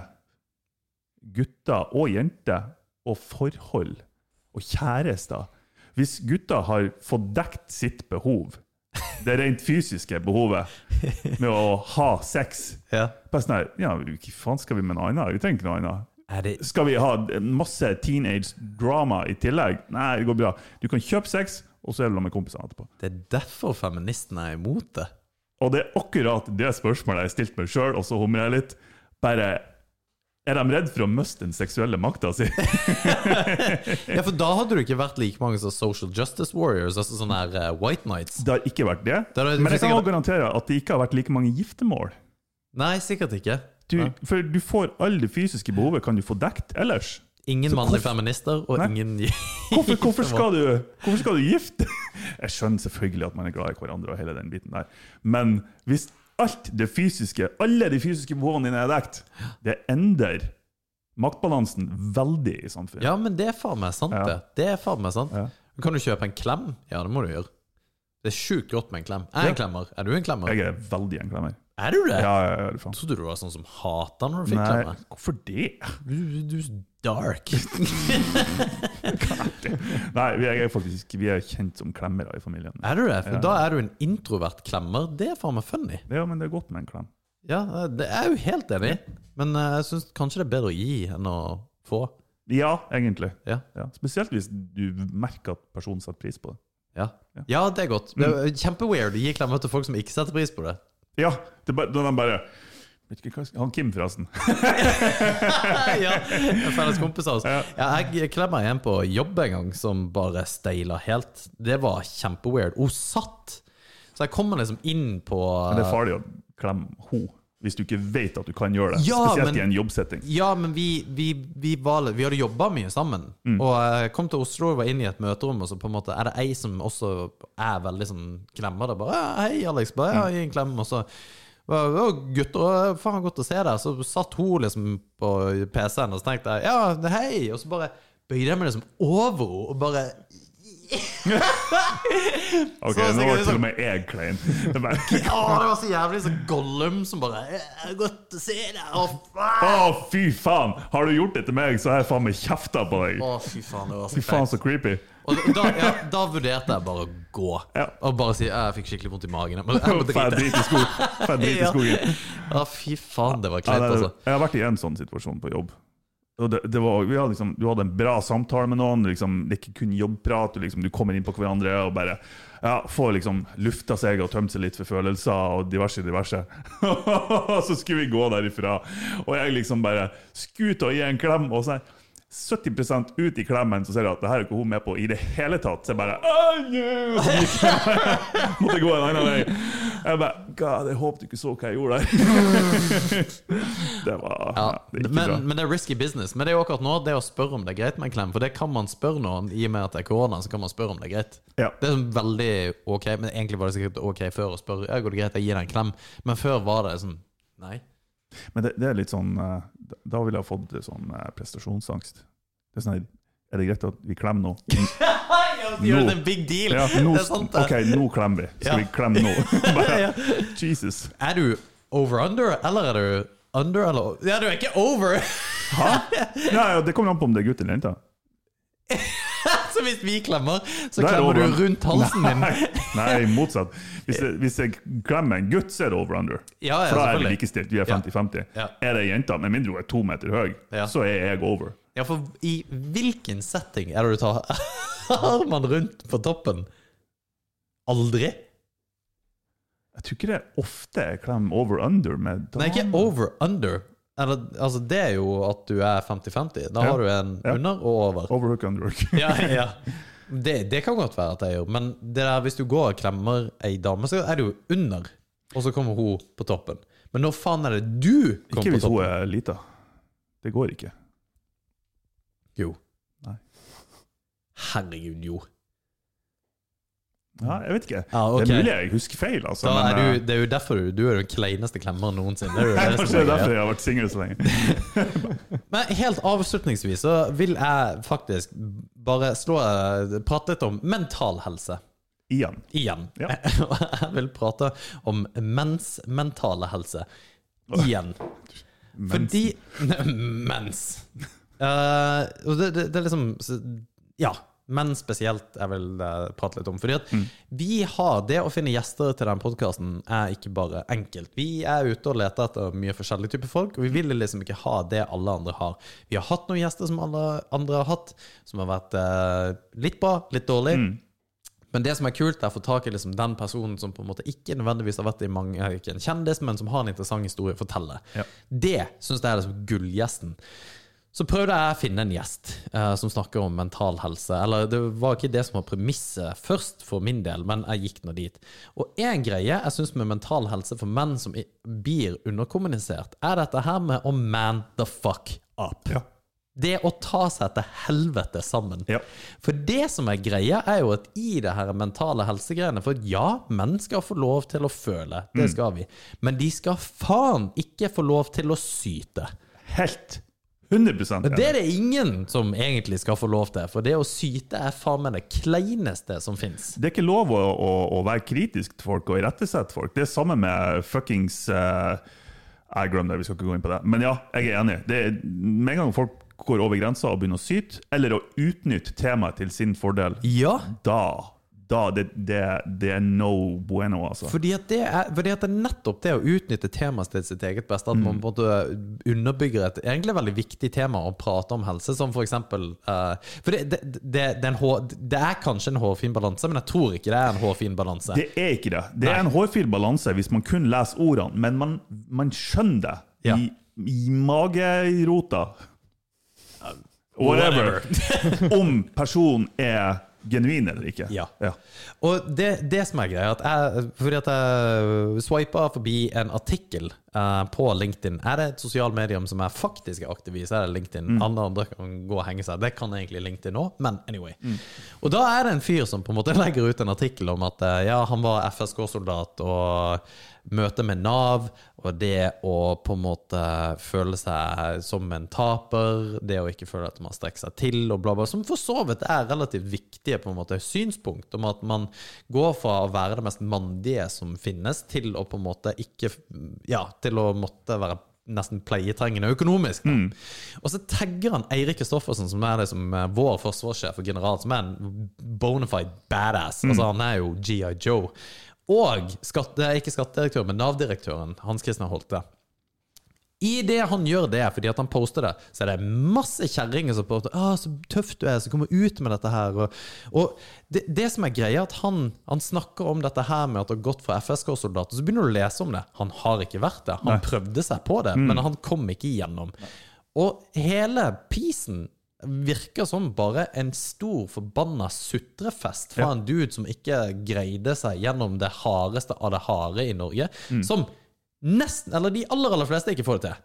Speaker 3: gutter og jenter og forhold og kjærester Hvis gutter har fått dekt sitt behov, det rent fysiske behovet, med å ha sex
Speaker 2: ja.
Speaker 3: bare sånn her, ja, hva faen skal vi med noe annet? Vi trenger ikke noe annet.
Speaker 2: Det
Speaker 3: Skal vi ha masse teenage drama i tillegg? Nei, det går bra. Du kan kjøpe sex, og så er du med kompisene etterpå.
Speaker 2: Det er derfor feministene er imot det.
Speaker 3: Og det er akkurat det spørsmålet jeg har stilt meg sjøl, og så humrer jeg litt. Bare Er de redd for å miste den seksuelle makta si?
Speaker 2: Ja, for da hadde du ikke vært like mange som social justice warriors, altså sånne her uh, white knights.
Speaker 3: Det har ikke vært det.
Speaker 2: Det har-
Speaker 3: Men jeg kan også garantere at det ikke har vært like mange giftermål.
Speaker 2: Nei, sikkert ikke.
Speaker 3: Du, for du får alle det fysiske behovet kan du få dekt ellers.
Speaker 2: Ingen mannlige feminister, og
Speaker 3: Nei.
Speaker 2: ingen
Speaker 3: Hvorfor, hvorfor, skal du, hvorfor skal du gifte Jeg skjønner selvfølgelig at man er glad i hverandre, og hele den biten der. men hvis alt det fysiske, alle de fysiske behovene dine er dekt, det endrer maktbalansen veldig i samfunnet.
Speaker 2: Ja, men det er faen meg sant, det. Det er faen meg sant.
Speaker 3: Ja.
Speaker 2: Kan du kjøpe en klem? Ja, det må du gjøre. Det er sjukt godt med en klem. Jeg er en klemmer. Er du en klemmer?
Speaker 3: Jeg er veldig en klemmer.
Speaker 2: Er du det?
Speaker 3: Ja, ja, ja, det faen.
Speaker 2: Trodde du var sånn som hata når du fikk
Speaker 3: Nei, hvorfor det?
Speaker 2: Du, du er dark.
Speaker 3: Nei, vi er faktisk vi er kjent som klemmere i familien.
Speaker 2: er du det? For
Speaker 3: Ja.
Speaker 2: da er du en introvert klemmer. Det er faen meg funny.
Speaker 3: Ja, men det er godt med en klem.
Speaker 2: Ja, det er jeg jo helt enig i. Men eh, jeg syns kanskje det er bedre å gi enn å få.
Speaker 3: Ja, egentlig.
Speaker 2: Ja.
Speaker 3: Ja. Spesielt hvis du merker at personen setter pris på det.
Speaker 2: Ja, ja det er godt. Det er kjempeweird å gi klemmer til folk som ikke setter pris på det.
Speaker 3: Ja, det bare, da de bare Han Kim, forresten.
Speaker 2: ja, felles kompis av oss.
Speaker 3: Ja.
Speaker 2: Jeg klemmer en på jobb en gang som bare steila helt. Det var kjempeweird. Hun satt! Så jeg kommer liksom inn på
Speaker 3: Men det er farlig å klemme ho hvis du ikke vet at du kan gjøre det.
Speaker 2: Ja,
Speaker 3: Spesielt
Speaker 2: men-
Speaker 3: i en jobbsetting.
Speaker 2: Ja, men vi, vi, vi, var, vi hadde jobba mye sammen.
Speaker 3: Mm.
Speaker 2: Og jeg kom til Oslo og var inne i et møterom, og så på en måte er det ei som også er veldig sånn klemmer det. Bare 'Hei, Alex'. Bare, ja, gi en klem. Og så «Å, gutter, faen godt å se deg. Så satt hun liksom på PC-en, og så tenkte jeg 'ja, hei'. Og så bare bøyde jeg meg liksom over henne og bare
Speaker 3: Ok,
Speaker 2: Så
Speaker 3: Nå var til og med jeg klein. Det bare,
Speaker 2: Å, det var så jævlig så Gollum som bare «Ja, 'Godt å se deg'.
Speaker 3: Å, oh, fy faen! Har du gjort det til meg, så har jeg faen meg kjefta på deg.
Speaker 2: å, fy faen, det var så
Speaker 3: Fy faen, så creepy.
Speaker 2: Og da, ja, da vurderte jeg bare å gå.
Speaker 3: Ja.
Speaker 2: Og bare si jeg fikk skikkelig vondt i magen. Men jeg
Speaker 3: måtte
Speaker 2: drite.
Speaker 3: drit i skog- fær drit i
Speaker 2: Ja. Ja, fy faen, det var kleint, altså.
Speaker 3: Jeg har vært i en sånn situasjon på jobb. Det, det var, hadde liksom, Du hadde en bra samtale med noen, liksom, det er ikke kun jobbprat. Du, liksom, du kommer inn på hverandre og bare ja, får liksom lufta seg og tømt seg litt for følelser og diverse, diverse. så skulle vi gå derifra, og jeg liksom bare skulle og gi en klem. og så 70 ut i klemmen, så ser jeg at det her er ikke hun med på i det hele tatt. Så jeg bare oh, no! Så jeg, måtte gå en annen vei. Jeg bare God, jeg håpet du ikke så hva jeg gjorde der. Det var
Speaker 2: Ja,
Speaker 3: det
Speaker 2: men,
Speaker 3: bra.
Speaker 2: men det er risky business. Men det er jo akkurat nå det å spørre om det er greit med en klem. For det kan man spørre noen, i og med at det er korona, så kan man spørre om det er greit.
Speaker 3: Ja.
Speaker 2: Det er sånn veldig ok, men egentlig var det sikkert ok før å spørre Ja, går det greit, jeg gir deg en klem. Men før var det sånn Nei.
Speaker 3: Men det, det er litt sånn eh, Da ville jeg fått sånn prestasjonsangst. Det er sånn Er det greit at vi klemmer nå?
Speaker 2: Gjør det en big deal!
Speaker 3: Ja, nå,
Speaker 2: det er sant, det.
Speaker 3: OK, nå klemmer vi. Skal
Speaker 2: Ja.
Speaker 3: vi klemme nå? Bare,
Speaker 2: Ja.
Speaker 3: Jesus.
Speaker 2: Er du over-under, eller er du under, eller Ja, du er ikke over!
Speaker 3: Hæ? Ja, ja, det kommer an på om det er gutt eller jente.
Speaker 2: Så hvis vi klemmer, så
Speaker 3: Da er
Speaker 2: klemmer du rundt halsen din.
Speaker 3: Nei, motsatt. Hvis jeg, hvis jeg klemmer en gutt, så er det over under.
Speaker 2: Ja, ja,
Speaker 3: For da er vi likestilt. Vi er 50-50.
Speaker 2: Ja.
Speaker 3: Er det ei jente, med mindre hun er to meter høy, så er jeg over.
Speaker 2: Ja, for i hvilken setting er det du tar armene rundt på toppen? Aldri?
Speaker 3: Jeg tror ikke det er ofte jeg klemmer over-under med
Speaker 2: Nei, ikke over-under. Altså, det er jo at du er 50-50. Da har du en under og over.
Speaker 3: Overhook, underhook.
Speaker 2: Ja, ja. Det, det kan godt være at jeg gjør, men det der, hvis du går og klemmer ei dame, så er du jo under, og så kommer hun på toppen. Men når faen er det du kommer på toppen?
Speaker 3: Ikke hvis hun er lita. Det går ikke.
Speaker 2: Jo.
Speaker 3: Nei.
Speaker 2: Herregud, jo.
Speaker 3: Ja, jeg vet ikke.
Speaker 2: Ja, okay.
Speaker 3: Det er mulig jeg husker feil, altså.
Speaker 2: Da
Speaker 3: men,
Speaker 2: er
Speaker 3: eh,
Speaker 2: du, det er jo derfor du, du er den kleineste klemmeren noensinne. Det er jo det
Speaker 3: Kanskje det
Speaker 2: er
Speaker 3: er derfor jeg har vært singel så lenge.
Speaker 2: Men helt avslutningsvis så vil jeg faktisk bare slå prate litt om mental helse.
Speaker 3: Igjen.
Speaker 2: Igjen.
Speaker 3: Ja.
Speaker 2: Jeg vil prate om menns mentale helse. Igjen. Fordi Mens. Uh, det, det, det er liksom Ja. Menn spesielt jeg vil eh, prate litt om. Fordi at vi har Det å finne gjester til den podkasten er ikke bare enkelt. Vi er ute og leter etter mye forskjellige typer folk, og vi vil liksom ikke ha det alle andre har. Vi har hatt noen gjester som alle andre har hatt, som har vært eh, litt bra, litt dårlig. Men det som er kult, er å få tak i liksom den personen som på en måte ikke nødvendigvis har vært i mange, ikke en kjendis, men som har en interessant historie å fortelle.
Speaker 3: Ja.
Speaker 2: Det syns jeg er liksom gullgjesten. Så prøvde jeg å finne en gjest eh, som snakker om mental helse. Eller det var ikke det som var premisset først for min del, men jeg gikk nå dit. Og en greie jeg syns med mental helse for menn som blir underkommunisert, er dette her med å man the fuck up.
Speaker 3: Ja.
Speaker 2: Det å ta seg til helvete sammen.
Speaker 3: Ja.
Speaker 2: For det som er greia, er jo at i det her mentale helsegreiene For ja, menn skal få lov til å føle, det skal vi. Men de skal faen ikke få lov til å syte.
Speaker 3: Helt 100 enig.
Speaker 2: Det er det ingen som egentlig skal få lov til. For det å syte er faen meg det kleineste som fins.
Speaker 3: Det er ikke lov å, å, å være kritisk til folk og irettesette folk. Det er samme med fuckings uh, Jeg glemmer det, vi skal ikke gå inn på det. Men ja, jeg er enig. Det er, med en gang folk går over grensa og begynner å syte, eller å utnytte temaet til sin fordel,
Speaker 2: Ja,
Speaker 3: da, da det, det, det er no bueno, altså.
Speaker 2: fordi at, det er, fordi at det er nettopp det å utnytte temaet til sitt eget beste. At man på en underbygger et egentlig veldig viktig tema å prate om helse, som for eksempel uh, For det, det, det, det, er en hår, det er kanskje en hårfin balanse, men jeg tror ikke det er en hårfin balanse.
Speaker 3: Det er ikke det. Det er
Speaker 2: Nei.
Speaker 3: en hårfin balanse hvis man kun leser ordene, men man, man skjønner det
Speaker 2: Ja.
Speaker 3: i, i magerota. Whatever. Om personen er genuin eller ikke.
Speaker 2: Ja.
Speaker 3: Ja.
Speaker 2: Og det, det som er greia, at jeg, fordi at jeg swipa forbi en artikkel eh, på LinkedIn Er det et sosialt medium som er faktisk er aktiv i, så er det LinkedIn. Alle andre kan gå og henge seg. Det kan egentlig LinkedIn òg, men anyway. Og da er det en fyr som på en måte legger ut en artikkel om at eh, ja, han var FSK-soldat og møte med Nav, og det å på en måte føle seg som en taper, det å ikke føle at man strekker seg til, og bla, bla, som for så vidt er relativt viktige på en måte synspunkt, om at man går fra å være det mest mandige som finnes, til å på en måte ikke Ja, til å måtte være nesten pleietrengende økonomisk. Mm. Og så tagger han Eirik Kristoffersen, som er liksom eh, vår forsvarssjef og general, som er en bonafide badass. Altså, han er jo GI Joe. Og skatte, ikke skattedirektør, men Nav-direktøren, Hans Christian Holte. Idet han gjør det fordi at han poster det, så er det masse kjerringer som poster ah, 'Så tøff du er, som kommer ut med dette her'. Og, og det, det som er greia, er at han, han snakker om dette her med at det har gått fra FSK-soldater. Så begynner du å lese om det. Han har ikke vært det. Han prøvde seg på det, men han kom ikke igjennom. Og hele pisen virker som bare en stor forbanna sutrefest fra
Speaker 3: Ja.
Speaker 2: en dude som ikke greide seg gjennom det hardeste av det harde i Norge. Som nesten, eller de aller aller fleste ikke får det til.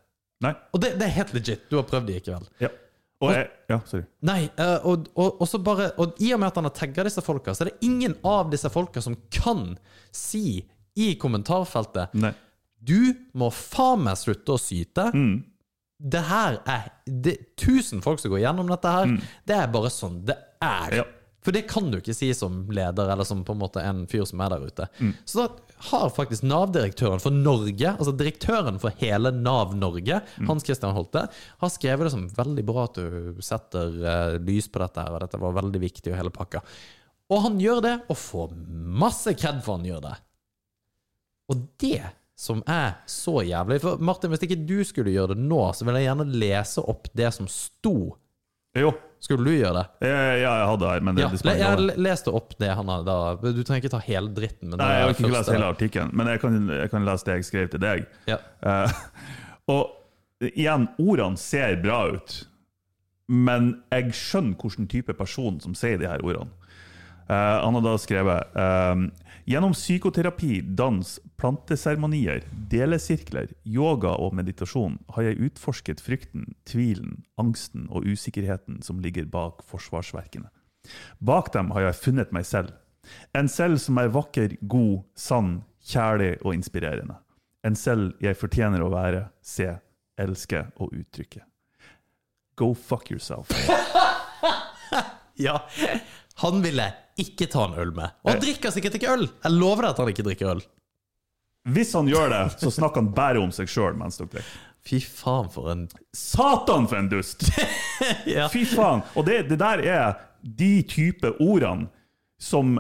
Speaker 3: Nei.
Speaker 2: Og det, det er helt legit. Du har prøvd det ikke vel?
Speaker 3: Ja. Og jeg, ja, sorry.
Speaker 2: Nei, eh, og, og, og så bare Og i og med at han har tagga disse folka, så er det ingen av disse folka som kan si i kommentarfeltet
Speaker 3: Nei.
Speaker 2: Du må faen meg slutte å syte. Det her er det, Tusen folk som går gjennom dette her. Det er bare sånn det er.
Speaker 3: Ja.
Speaker 2: For det kan du ikke si som leder, eller som på en måte en fyr som er der ute. Så da har faktisk Nav-direktøren for Norge, altså direktøren for hele Nav Norge, Hans Christian Holte, har skrevet det som veldig bra at du setter eh, lys på dette her, og dette var veldig viktig, og hele pakka. Og han gjør det, og får masse kred for han gjør det. Og det som er så jævlig For Martin, hvis ikke du skulle gjøre det nå, så vil jeg gjerne lese opp det som sto.
Speaker 3: Jo.
Speaker 2: Skulle du gjøre det?
Speaker 3: Jeg, ja, jeg hadde men det,
Speaker 2: Ja,
Speaker 3: det
Speaker 2: jeg leste opp det han hadde da Du trenger ikke ta hele dritten, men
Speaker 3: Nei, jeg har ikke lest hele artikkelen, men jeg kan, jeg kan lese det jeg skrev til deg.
Speaker 2: Ja.
Speaker 3: Uh, og igjen, ordene ser bra ut, men jeg skjønner hvilken type person som sier de her ordene. Uh, han har da skrevet eh, Gjennom psykoterapi, dans, planteseremonier, delesirkler, yoga og meditasjon har jeg utforsket frykten, tvilen, angsten og usikkerheten som ligger bak forsvarsverkene. Bak dem har jeg funnet meg selv. En selv som er vakker, god, sann, kjærlig og inspirerende. En selv jeg fortjener å være, se, elske og uttrykke. Go fuck yourself.
Speaker 2: Ja. Han ville ikke ta en øl med. Og han drikker sikkert ikke øl! Jeg lover deg at han ikke drikker øl.
Speaker 3: Hvis han gjør det, så snakker han bare om seg sjøl mens dere drikker.
Speaker 2: Fy faen, for en
Speaker 3: Satan, for en dust!
Speaker 2: ja.
Speaker 3: Fy faen! Og det, det der er de type ordene som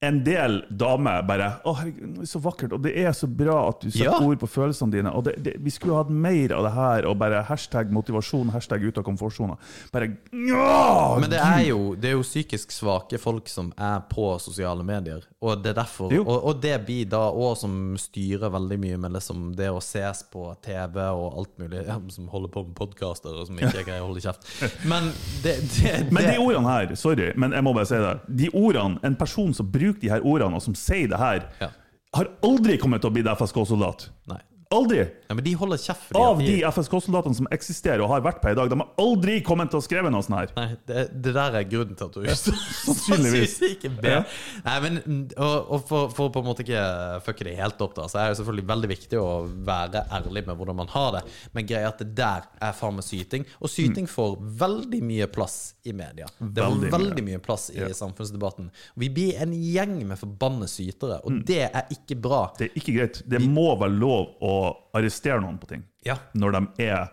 Speaker 3: en del damer bare Å, herregud, så vakkert. Og det er så bra at du setter
Speaker 2: Ja.
Speaker 3: ord på følelsene dine. Og det, det, vi skulle hatt mer av det her, og bare hashtag motivasjon, hashtag ut av komfortsona. Bare ja,
Speaker 2: Men det er, jo, det er jo psykisk svake folk som er på sosiale medier. Og det er derfor. Og, og det blir da òg som styrer veldig mye med liksom det å ses på TV og alt mulig, som holder på med podkaster og som ikke greier å holde kjeft. Men det, det,
Speaker 3: Men de ordene her, sorry, men jeg må bare si det. De ordene, En person som bruker de her ordene, og som sier det her,
Speaker 2: Ja.
Speaker 3: har aldri kommet til å bli FSK-soldat.
Speaker 2: Nei.
Speaker 3: Aldri!
Speaker 2: Ja, men de holder kjeft
Speaker 3: Av
Speaker 2: de,
Speaker 3: de FSK-soldatene som eksisterer og har vært på i dag, de har aldri kommet til å skrive noe sånt her.
Speaker 2: Nei, det, det der er grunnen til at du
Speaker 3: sannsynligvis.
Speaker 2: ikke ber.
Speaker 3: Ja.
Speaker 2: Nei, men og, og for, for på en måte ikke fucke det helt opp, da, så er det selvfølgelig veldig viktig å være ærlig med hvordan man har det. Men greia at det der er faen meg syting. Og syting får veldig mye plass i media. Det får
Speaker 3: Mm. Veldig
Speaker 2: veldig mye plass i samfunnsdebatten. Vi blir en gjeng med forbanna sytere, og det er ikke bra.
Speaker 3: Mm. Det er ikke greit. Det må være lov å arrestere noen på ting
Speaker 2: Ja,
Speaker 3: når de er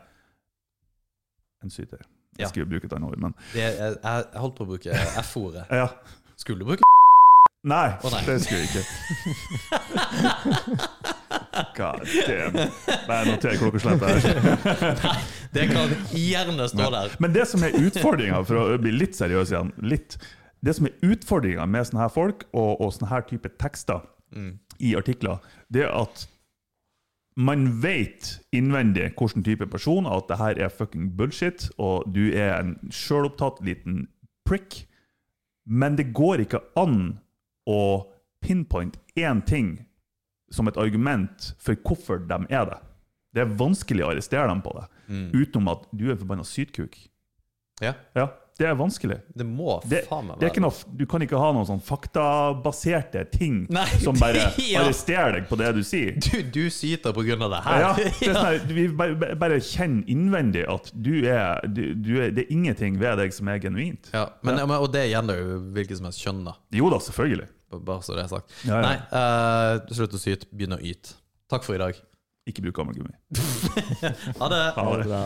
Speaker 3: en syter. Jeg
Speaker 2: Ja.
Speaker 3: skulle bruke et annet ord, men
Speaker 2: det jeg jeg holdt på å bruke F-ordet.
Speaker 3: ja.
Speaker 2: Skulle du bruke
Speaker 3: Nei,
Speaker 2: oh, nei.
Speaker 3: det skulle jeg ikke. God damn. Nei, noter klokkeslettet her.
Speaker 2: Det kan gjerne stå der.
Speaker 3: Men det som er utfordringa, for å bli litt seriøs igjen litt, Det som er utfordringa med sånne her folk og, og sånne her type tekster i artikler, det er at man vet innvendig hvilken type person at det her er fucking bullshit, og du er en sjølopptatt liten prick, men det går ikke an å pinpointe én ting som et argument for hvorfor de er det. Det er vanskelig å arrestere dem på det, utenom at du er forbanna sytkuk.
Speaker 2: Ja,
Speaker 3: Ja, det er vanskelig.
Speaker 2: det må faen meg
Speaker 3: det er ikke noe, du kan ikke ha noen sånn faktabaserte ting
Speaker 2: Nei,
Speaker 3: som bare
Speaker 2: ja.
Speaker 3: arresterer deg på det du sier.
Speaker 2: Du, du syter på grunn av det her.
Speaker 3: Ja, det er sånn vi bare, bare kjenner innvendig at du er, du, du er Det er ingenting ved deg som er genuint.
Speaker 2: Ja, men, ja. Og det gjelder jo hvilket som helst kjønn, da.
Speaker 3: Jo da, selvfølgelig.
Speaker 2: Bare så det er sagt.
Speaker 3: Ja, ja.
Speaker 2: Nei, uh, slutt å syte, begynn å yte. Takk for i dag.
Speaker 3: Ikke bruk gammelgummi.
Speaker 2: Ha det!
Speaker 3: Ha det.